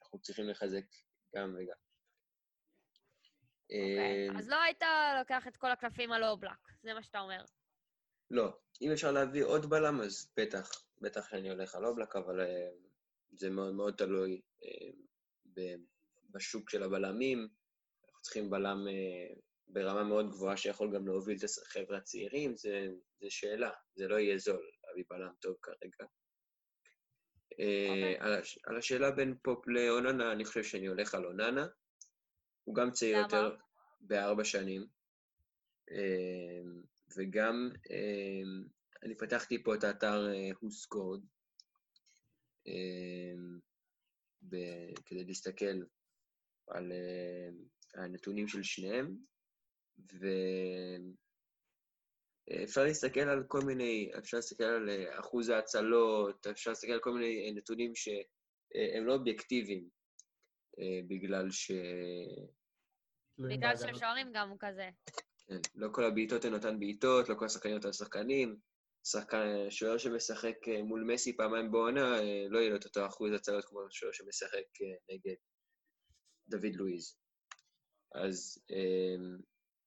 אנחנו צריכים לחזק גם וגם. אוקיי, אז לא היית לוקח את כל הקלפים על אובלק, זה מה שאתה אומר. לא. אם אפשר להביא עוד בלם, אז בטח, בטח שאני הולך על אובלק, אבל אה, זה מאוד מאוד תלוי אה, בשוק של הבלמים. אנחנו צריכים בלם ברמה מאוד גבוהה שיכול גם להוביל את החבר'ה הצעירים, זה שאלה, זה לא יהיה זול להביא בלם טוב כרגע. Okay. אה, אוקיי. על השאלה בין פופ לאוננה, אני חושב שאני הולך על אוננה. הוא גם צעיר יותר בארבע שנים. אה, וגם, אה, אני פתחתי פה את האתר הוסקורד, כדי להסתכל על הנתונים של שניהם, ו... אפשר להסתכל על כל מיני, אפשר להסתכל על אה, אחוז ההצלות, אפשר להסתכל על כל מיני אה, נתונים שהם לא אובייקטיביים, אה, בגלל ש... בגלל ששוערים גם הוא כזה. כן, לא כל הבעיטות הן אותן בעיטות, לא כל השחקנים אותן שחקנים. שחקן, שוער שמשחק מול מסי פעמיים בעונה, לא יהיה לו את אותו אחוז הצלות כמו שוער שמשחק נגד דוד לואיז. אז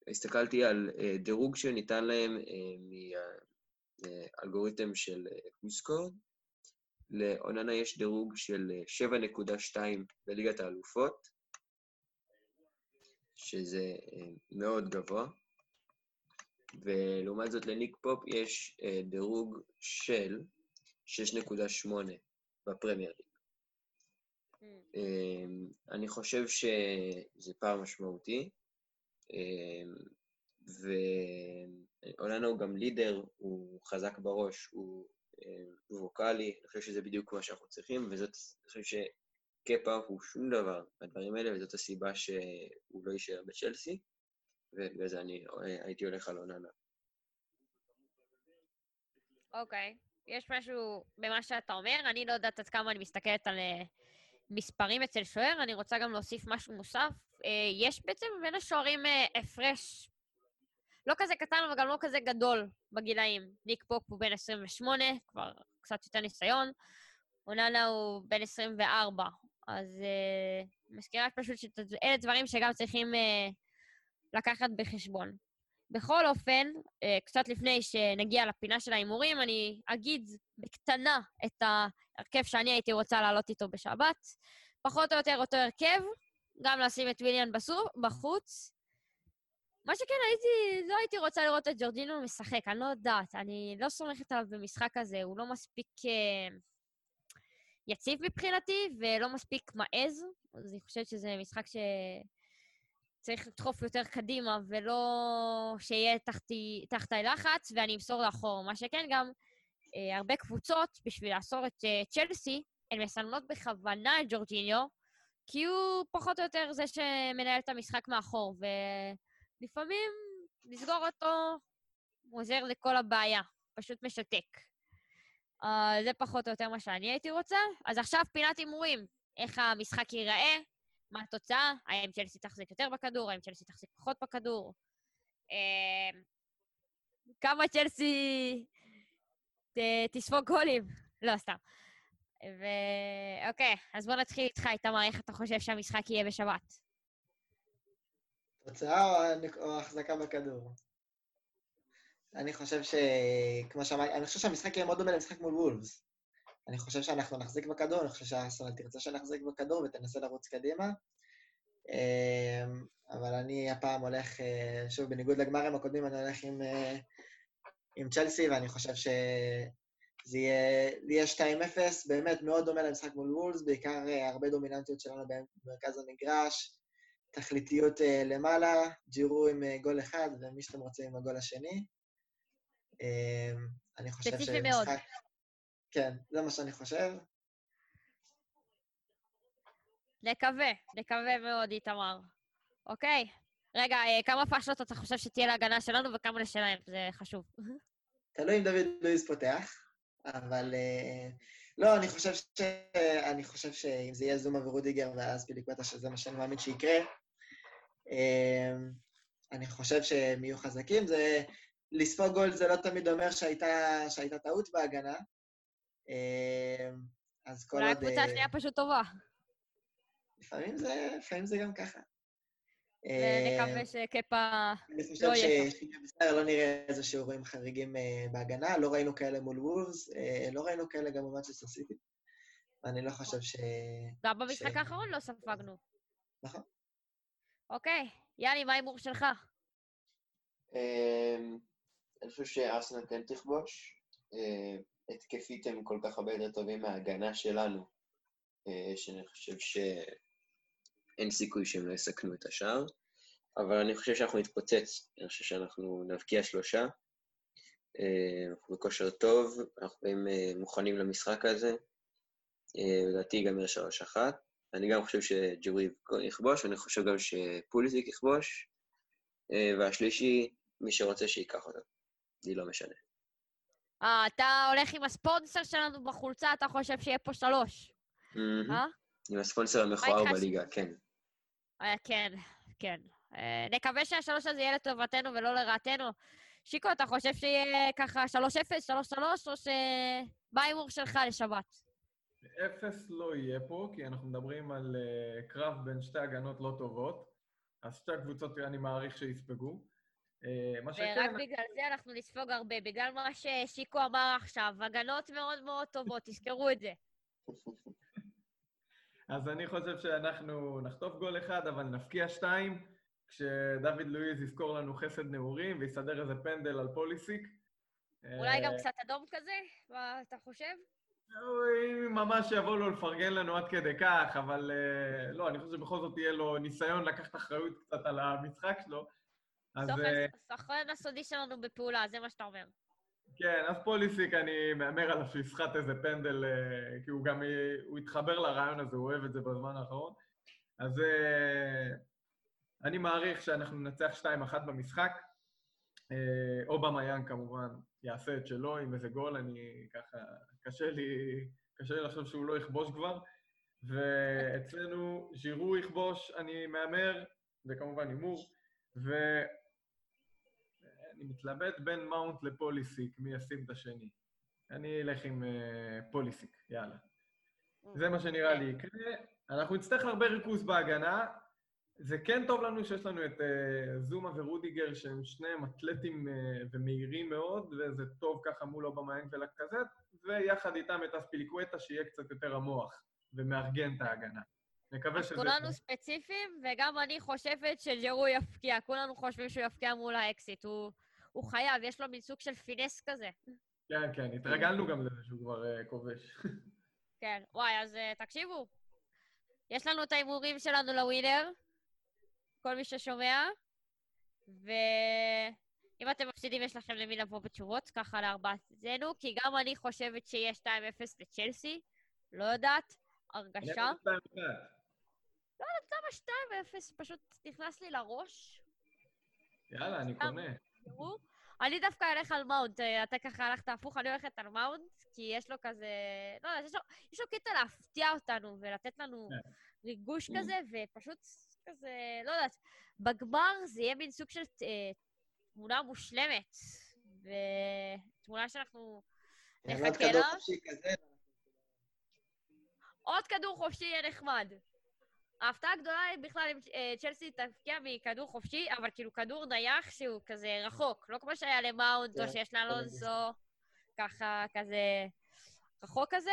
הסתכלתי על דירוג שניתן להם uh, זה אלגוריתם של הוסקורד. לאוננה יש דירוג של 7.2 בליגת האלופות, שזה מאוד גבוה. ולעומת זאת לניק פופ יש דירוג של 6.8 בפרמייר ליג. Mm. אני חושב שזה פער משמעותי, ואוננה הוא גם לידר, הוא חזק בראש, הוא ווקאלי, אני חושב שזה בדיוק מה שאנחנו צריכים, וזאת, אני חושב שקפה הוא שום דבר מהדברים האלה, וזאת הסיבה שהוא לא יישאר בצ'לסי, ובגלל זה אני הייתי הולך על אוננה. אוקיי. Okay. יש משהו במה שאתה אומר, אני לא יודעת עד כמה אני מסתכלת על uh, מספרים אצל שוער, אני רוצה גם להוסיף משהו נוסף. Uh, יש בעצם בין השוערים הפרש לא כזה קטן, אבל גם לא כזה גדול בגילאים. ניק פופ הוא בן 28, כבר קצת יותר ניסיון, אוננה הוא בן 24. אז uh, מזכירה פשוט שאלה דברים שגם צריכים uh, לקחת בחשבון. בכל אופן, אה, קצת לפני שנגיע לפינה של ההימורים, אני אגיד בקטנה את ההרכב שאני הייתי רוצה לעלות איתו בשבת. פחות או יותר אותו הרכב, גם לשים את ויליאן בחוץ. מה שכן, הייתי, לא הייתי רוצה לראות את ג'ורדינו משחק, אני לא יודעת. אני לא סומכת עליו במשחק הזה, הוא לא מספיק uh, יציב מבחינתי ולא מספיק מעז, אז אני חושבת שזה משחק ש... צריך לדחוף יותר קדימה, ולא שיהיה תחתי, תחתי לחץ, ואני אמסור לאחור. מה שכן, גם אה, הרבה קבוצות, בשביל לאסור את אה, צ'לסי, הן מסמנות בכוונה את ג'ורג'יניו, כי הוא פחות או יותר זה שמנהל את המשחק מאחור, ולפעמים לסגור אותו עוזר לכל הבעיה, פשוט משתק. Uh, זה פחות או יותר מה שאני הייתי רוצה. אז עכשיו פינת הימורים, איך המשחק ייראה, מה התוצאה? האם צ'לסי תחזיק יותר בכדור? האם צ'לסי תחזיק פחות בכדור? אמ, כמה צ'לסי תספוג גולים? לא, סתם. ואוקיי, אז בוא נתחיל איתך, איתמר, איך אתה חושב שהמשחק יהיה בשבת? תוצאה או החזקה בכדור? אני חושב ש... כמו שאמרתי, אני חושב שהמשחק יהיה מאוד דומה למשחק מול וולפס. אני חושב שאנחנו נחזיק בכדור, אני חושב שהארסנל תרצה שנחזיק בכדור ותנסה לרוץ קדימה. אמ, אבל אני הפעם הולך, אה, שוב, בניגוד לגמרים הקודמים, אני הולך עם, אה, עם צ'לסי, ואני חושב שזה יהיה, יהיה 2-0, באמת מאוד דומה למשחק מול וולס, בעיקר אה, הרבה דומיננטיות שלנו במרכז המגרש, תכליתיות למעלה, ג'ירו עם גול אחד, ומי שאתם רוצים עם הגול השני. אמ, אני חושב שמשחק... כן, זה מה שאני חושב. נקווה, נקווה מאוד, איתמר. אוקיי. רגע, אה, כמה פאשלות אתה חושב שתהיה להגנה שלנו וכמה לשלהם? זה חשוב. תלוי אם דוד לואיס פותח, אבל... אה, לא, אני חושב, ש... אני חושב שאם זה יהיה זומה ורודיגר ואז פיליקווטה, שזה מה שאני מאמין שיקרה, אה, אני חושב שהם יהיו חזקים. זה... לספוג גול זה לא תמיד אומר שהייתה, שהייתה טעות בהגנה. אז כל עוד... אולי הקבוצה השנייה פשוט טובה. לפעמים זה, לפעמים זה גם ככה. ונקווה אה, שקפה לא יהיה. אני חושב שבסדר לא נראה איזה שיעורים חריגים אה, בהגנה, לא ראינו כאלה מול וולס, אה, לא ראינו כאלה גם במאצ'סטר סיטי. ואני לא חושב ש... גם במשחק האחרון לא ספגנו. נכון. אוקיי, יאלי, מה ההימור שלך? אני חושב שארסנל כן תכבוש. התקפית הם כל כך הרבה יותר טובים מההגנה שלנו, שאני חושב ש... אין סיכוי שהם לא יסכנו את השער, אבל אני חושב שאנחנו נתפוצץ, אני חושב שאנחנו נבקיע שלושה. אה, אנחנו בכושר טוב, אנחנו באים אה, מוכנים למשחק הזה. אה, לדעתי ייגמר שלוש אחת. אני גם חושב שג'ורי יכבוש, ואני חושב גם שפוליזיק יכבוש. והשלישי, מי שרוצה שייקח אותו. לי לא משנה. אה, אתה הולך עם הספונסר שלנו בחולצה, אתה חושב שיהיה פה שלוש. אה? עם הספונסר המכוער בליגה, כן. אה, כן, כן. אה, נקווה שהשלוש הזה יהיה לטובתנו ולא לרעתנו. שיקו, אתה חושב שיהיה ככה 3-0, 3-3, או ש... מה ההימור שלך לשבת? אפס לא יהיה פה, כי אנחנו מדברים על uh, קרב בין שתי הגנות לא טובות, אז שתי הקבוצות, אני מעריך שיספגו. Uh, מה שכן... ורק בגלל זה אנחנו נספוג הרבה, בגלל מה ששיקו אמר עכשיו, הגנות מאוד מאוד טובות, תזכרו את זה. אז אני חושב שאנחנו נחטוף גול אחד, אבל נפקיע שתיים, כשדוד לואיז יזכור לנו חסד נעורים ויסדר איזה פנדל על פוליסיק. אולי גם קצת אדום כזה? מה אתה חושב? אם ממש יבוא לו לפרגן לנו עד כדי כך, אבל אה, לא, אני חושב שבכל זאת יהיה לו ניסיון לקחת אחריות קצת על המשחק שלו. אז... סוכן הסודי שלנו בפעולה, זה מה שאתה אומר. כן, אז פוליסיק, אני מהמר עליו שיסחט איזה פנדל, אה, כי הוא גם, הוא התחבר לרעיון הזה, הוא אוהב את זה בזמן האחרון. אז אני מעריך שאנחנו ננצח 2-1 במשחק. או במיין כמובן יעשה את שלו עם איזה גול, אני ככה, קשה לי, קשה לי לחשוב שהוא לא יכבוש כבר. ואצלנו ז'ירו יכבוש, אני מהמר, זה כמובן הימור, ואני מתלבט בין מאונט לפוליסיק, מי ישים את השני. אני אלך עם uh, פוליסיק, יאללה. זה מה שנראה לי יקרה. אנחנו נצטרך הרבה ריכוז בהגנה, זה כן טוב לנו שיש לנו את uh, זומה ורודיגר, שהם שניהם אתלטים uh, ומהירים מאוד, וזה טוב ככה מול אובמה ולקזט, ויחד איתם את אספיליקווטה, שיהיה קצת יותר המוח ומארגן את ההגנה. נקווה שזה... כולנו ספציפיים, וגם אני חושבת שג'רו יפקיע. כולנו חושבים שהוא יפקיע מול האקסיט. הוא, הוא חייב, יש לו מין סוג של פינס כזה. כן, כן, התרגלנו גם לזה שהוא כבר uh, כובש. כן, וואי, אז uh, תקשיבו. יש לנו את ההימורים שלנו לווינר. כל מי ששומע. ואם אתם מפסידים, יש לכם למי לבוא בתשובות, ככה לארבעתנו, כי גם אני חושבת שיהיה 2-0 לצ'לסי, לא יודעת, הרגשה. לא יודעת למה 2-0, פשוט נכנס לי לראש. יאללה, אני קונה. אני דווקא אלך על מאונט, אתה ככה הלכת הפוך, אני הולכת על מאונט, כי יש לו כזה... לא יודעת, יש לו קטע להפתיע אותנו ולתת לנו כן. ריגוש כזה, ופשוט כזה, לא יודעת, בגמר זה יהיה מין סוג של אה, תמונה מושלמת, ותמונה שאנחנו נחכה לה. עוד כדור חופשי יהיה נחמד. ההפתעה הגדולה היא בכלל אם אה, צ'לסי תפקיע מכדור חופשי, אבל כאילו כדור נייח שהוא כזה רחוק, לא כמו שהיה למאונט או כן, שיש לאלונסו, ככה כזה רחוק כזה.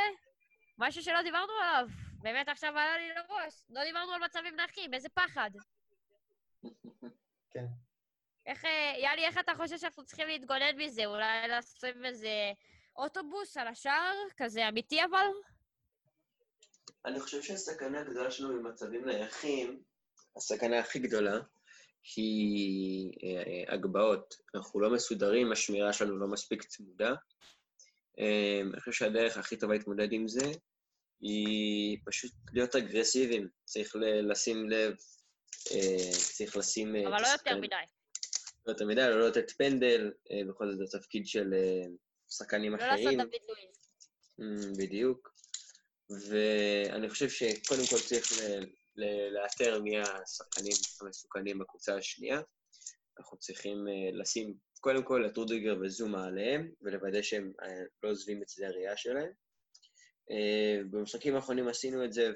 משהו שלא דיברנו עליו, באמת עכשיו עלה לי לראש. לא דיברנו על מצבים נחים, איזה פחד. כן. איך, אה, יאלי, איך אתה חושב שאנחנו צריכים להתגונן מזה? אולי לשים איזה אוטובוס על השער, כזה אמיתי אבל? אני חושב שהסכנה הגדולה שלנו במצבים נייחים, הסכנה הכי גדולה, היא אה, אה, הגבהות. אנחנו לא מסודרים, השמירה שלנו לא מספיק צמודה. אני חושב שהדרך הכי טובה להתמודד עם זה היא פשוט להיות אגרסיביים. צריך לשים לב, אה, צריך לשים... אה, אבל לא יותר מדי. לא יותר מדי, לא לתת פנדל, אה, בכל זאת זה תפקיד של שחקנים אחרים. לא לעשות דוד לואיז. בדיוק. ואני חושב שקודם כל צריך לאתר מי השחקנים המסוכנים בקבוצה השנייה. אנחנו צריכים לשים קודם כל את רודיגר וזומה עליהם, ולוודא שהם לא עוזבים את שדה הראייה שלהם. אה, במשחקים האחרונים עשינו את זה,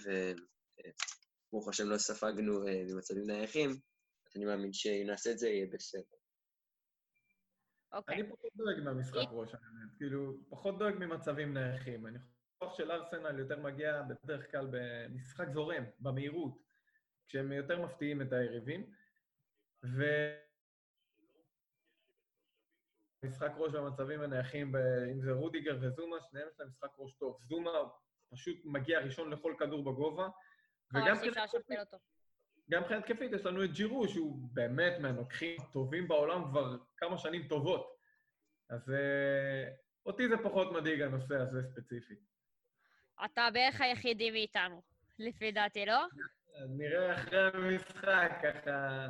וברוך השם לא ספגנו אה, במצבים נייחים, אז אני מאמין שאם נעשה את זה, יהיה בסדר. אוקיי. אני פחות דואג מהמשחק ראש, האמת. כאילו, פחות דואג ממצבים נייחים. אני חושב של ארסנל יותר מגיע בדרך כלל במשחק זורם, במהירות, כשהם יותר מפתיעים את היריבים. ו... משחק ראש במצבים הנייחים, אם זה רודיגר וזומה, שניהם יש להם משחק ראש טוב. זומה פשוט מגיע ראשון לכל כדור בגובה. וגם מבחינת גם מבחינת התקפית, יש לנו את ג'ירו, שהוא באמת מהנוקחים הטובים בעולם כבר כמה שנים טובות. אז uh, אותי זה פחות מדאיג הנושא הזה ספציפית. אתה בערך היחידי מאיתנו, לפי דעתי, לא? נראה אחרי המשחק, ככה...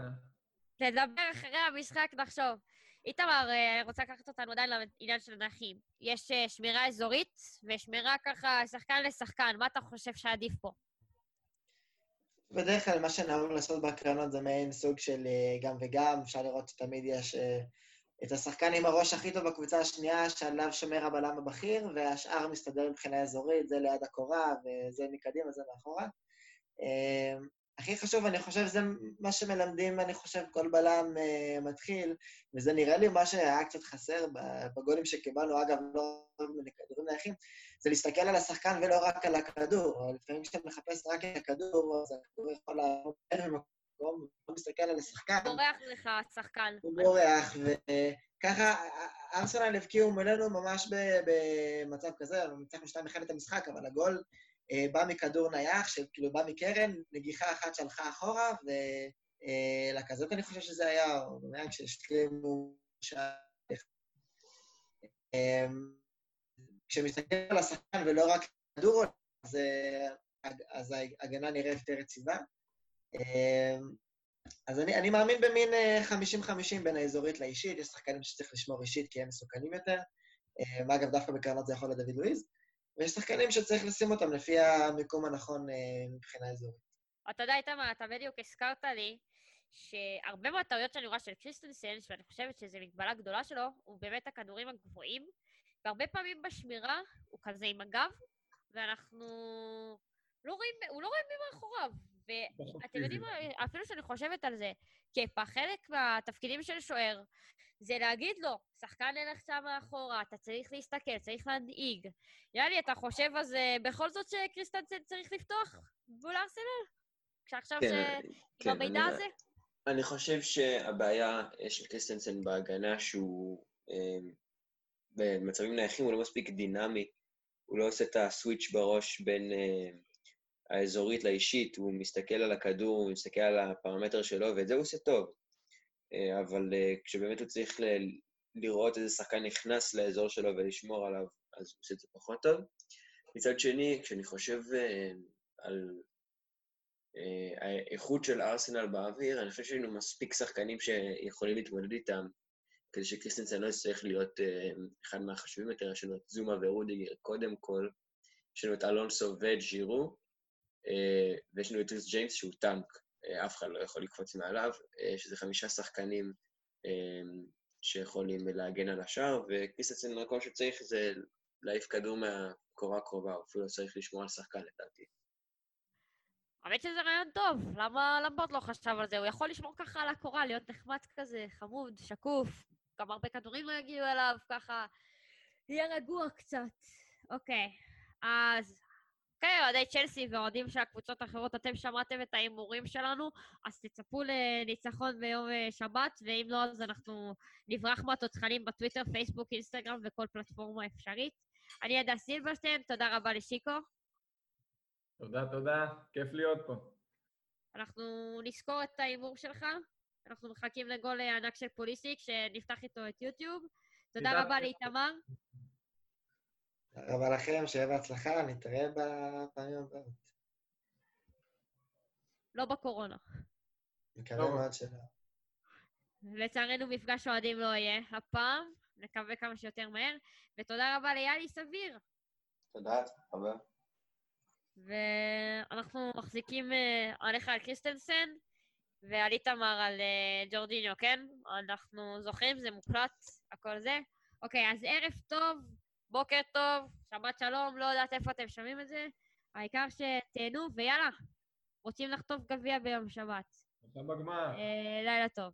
נדבר אחרי המשחק, נחשוב. איתמר, אה, רוצה לקחת אותנו עדיין לעניין של הנכים. יש אה, שמירה אזורית ושמירה ככה שחקן לשחקן. מה אתה חושב שעדיף פה? בדרך כלל מה שנהוג לעשות בהקרנות זה מעין סוג של אה, גם וגם, אפשר לראות שתמיד יש את השחקן עם הראש הכי טוב בקבוצה השנייה, שעליו שומר הבלם הבכיר, והשאר מסתדר מבחינה אזורית, זה ליד הקורה, וזה מקדימה, זה מאחורה. הכי חשוב, אני חושב, זה מה שמלמדים, אני חושב, כל בלם uh, מתחיל, וזה נראה לי מה שהיה קצת חסר בגולים שקיבלנו, אגב, לא מכדורים נייחים, זה להסתכל על השחקן ולא רק על הכדור. לפעמים כשאתה מחפש רק את הכדור, אז הכדור יכול לעמוד במקום, הוא מסתכל על השחקן. בורח לך, השחקן. הוא בורח, וככה, ארסנל הבקיעו מולנו ממש במצב כזה, ניצחנו 2-1 את המשחק, אבל הגול אה, בא מכדור נייח, שכאילו בא מקרן, נגיחה אחת שהלכה אחורה, ולכזאת אני חושב שזה היה, או באמת כשהשלימו שעה. כשמסתכל על השחקן ולא רק כדור, אז, אז ההגנה נראית יותר יציבה. אמ, אז אני, אני מאמין במין 50-50 אה, בין האזורית לאישית, יש שחקנים שצריך לשמור אישית כי הם מסוכנים יותר. אמ, אגב, דווקא בקרנות זה יכול להיות דוד לואיז. ויש שחקנים שצריך לשים אותם לפי המיקום הנכון אה, מבחינה אזורית. אתה יודע, איתמר, אתה בדיוק הזכרת לי שהרבה מהטעויות שאני רואה של קריסטנסן, ואני חושבת שזו מגבלה גדולה שלו, הוא באמת הכדורים הגבוהים, והרבה פעמים בשמירה הוא כזה עם הגב, ואנחנו לא רואים, הוא לא רואה מי מאחוריו. ואתם יודעים מה, אפילו שאני חושבת על זה, כפה, חלק מהתפקידים של שוער זה להגיד לו, שחקן הלך שם מאחורה, אתה צריך להסתכל, צריך להנהיג. יאללה, אתה חושב אז אה, בכל זאת שקריסטנסן צריך לפתוח מול ארסנל? כשעכשיו כן, ש... כן, עם המידע אני, הזה? אני חושב שהבעיה של קריסטנסן בהגנה שהוא אה, במצבים נייחים הוא לא מספיק דינמי, הוא לא עושה את הסוויץ' בראש בין אה, האזורית לאישית, הוא מסתכל על הכדור, הוא מסתכל על הפרמטר שלו, ואת זה הוא עושה טוב. אה, אבל אה, כשבאמת הוא צריך ל- לראות איזה שחקן נכנס לאזור שלו ולשמור עליו, אז הוא עושה את זה פחות טוב. מצד שני, כשאני חושב אה, על האיכות של ארסנל באוויר, אני חושב שהיינו מספיק שחקנים שיכולים להתמודד איתם, כדי שקריסטנסן לא יצטרך להיות אחד מהחשובים יותר, יש לנו את זומה ורודיגר קודם כל, יש לנו את אלונסו וג'ירו, ויש לנו את ריס ג'יימס שהוא טנק. אה, אף אחד לא יכול לקפוץ מעליו, אה, שזה חמישה שחקנים אה, שיכולים להגן על השער, וקריסטנסן רק כל שצריך זה להעיף כדור מהקורה הקרובה, הוא אפילו לא צריך לשמור על שחקן לדעתי. האמת שזה רעיון טוב, למה למבורד לא חשב על זה? הוא יכול לשמור ככה על הקורה, להיות נחמד כזה, חמוד, שקוף, גם הרבה כדורים לא יגיעו אליו, ככה, יהיה רגוע קצת. אוקיי, אז כן, אוהדי צ'לסי ואוהדים של הקבוצות האחרות, אתם שמעתם את ההימורים שלנו, אז תצפו לניצחון ביום אה, שבת, ואם לא, אז אנחנו נברח מהתותחנים בטוויטר, פייסבוק, אינסטגרם וכל פלטפורמה אפשרית. אני עדה סילברשטיין, תודה רבה לשיקו. תודה, תודה, כיף להיות פה. אנחנו נזכור את ההימור שלך, אנחנו מחכים לגול ענק של פוליסיק, שנפתח איתו את יוטיוב. תודה רבה לאיתמר. תודה רבה לכם, שיהיה בהצלחה, נתראה בפעמים הבאות. לא בקורונה. מקווה לא. מאוד שלא. לצערנו מפגש אוהדים לא יהיה הפעם, נקווה כמה שיותר מהר, ותודה רבה ליאלי סביר. תודה, חבר. ואנחנו מחזיקים אה, עליך על קריסטנסן, ועל איתמר על אה, ג'ורדיניו, כן? אנחנו זוכרים, זה מוקלט, הכל זה. אוקיי, אז ערב טוב, בוקר טוב, שבת שלום, לא יודעת איפה אתם שומעים את זה, העיקר שתהנו, ויאללה, רוצים לחטוף גביע ביום שבת. בגמר. אה, לילה טוב.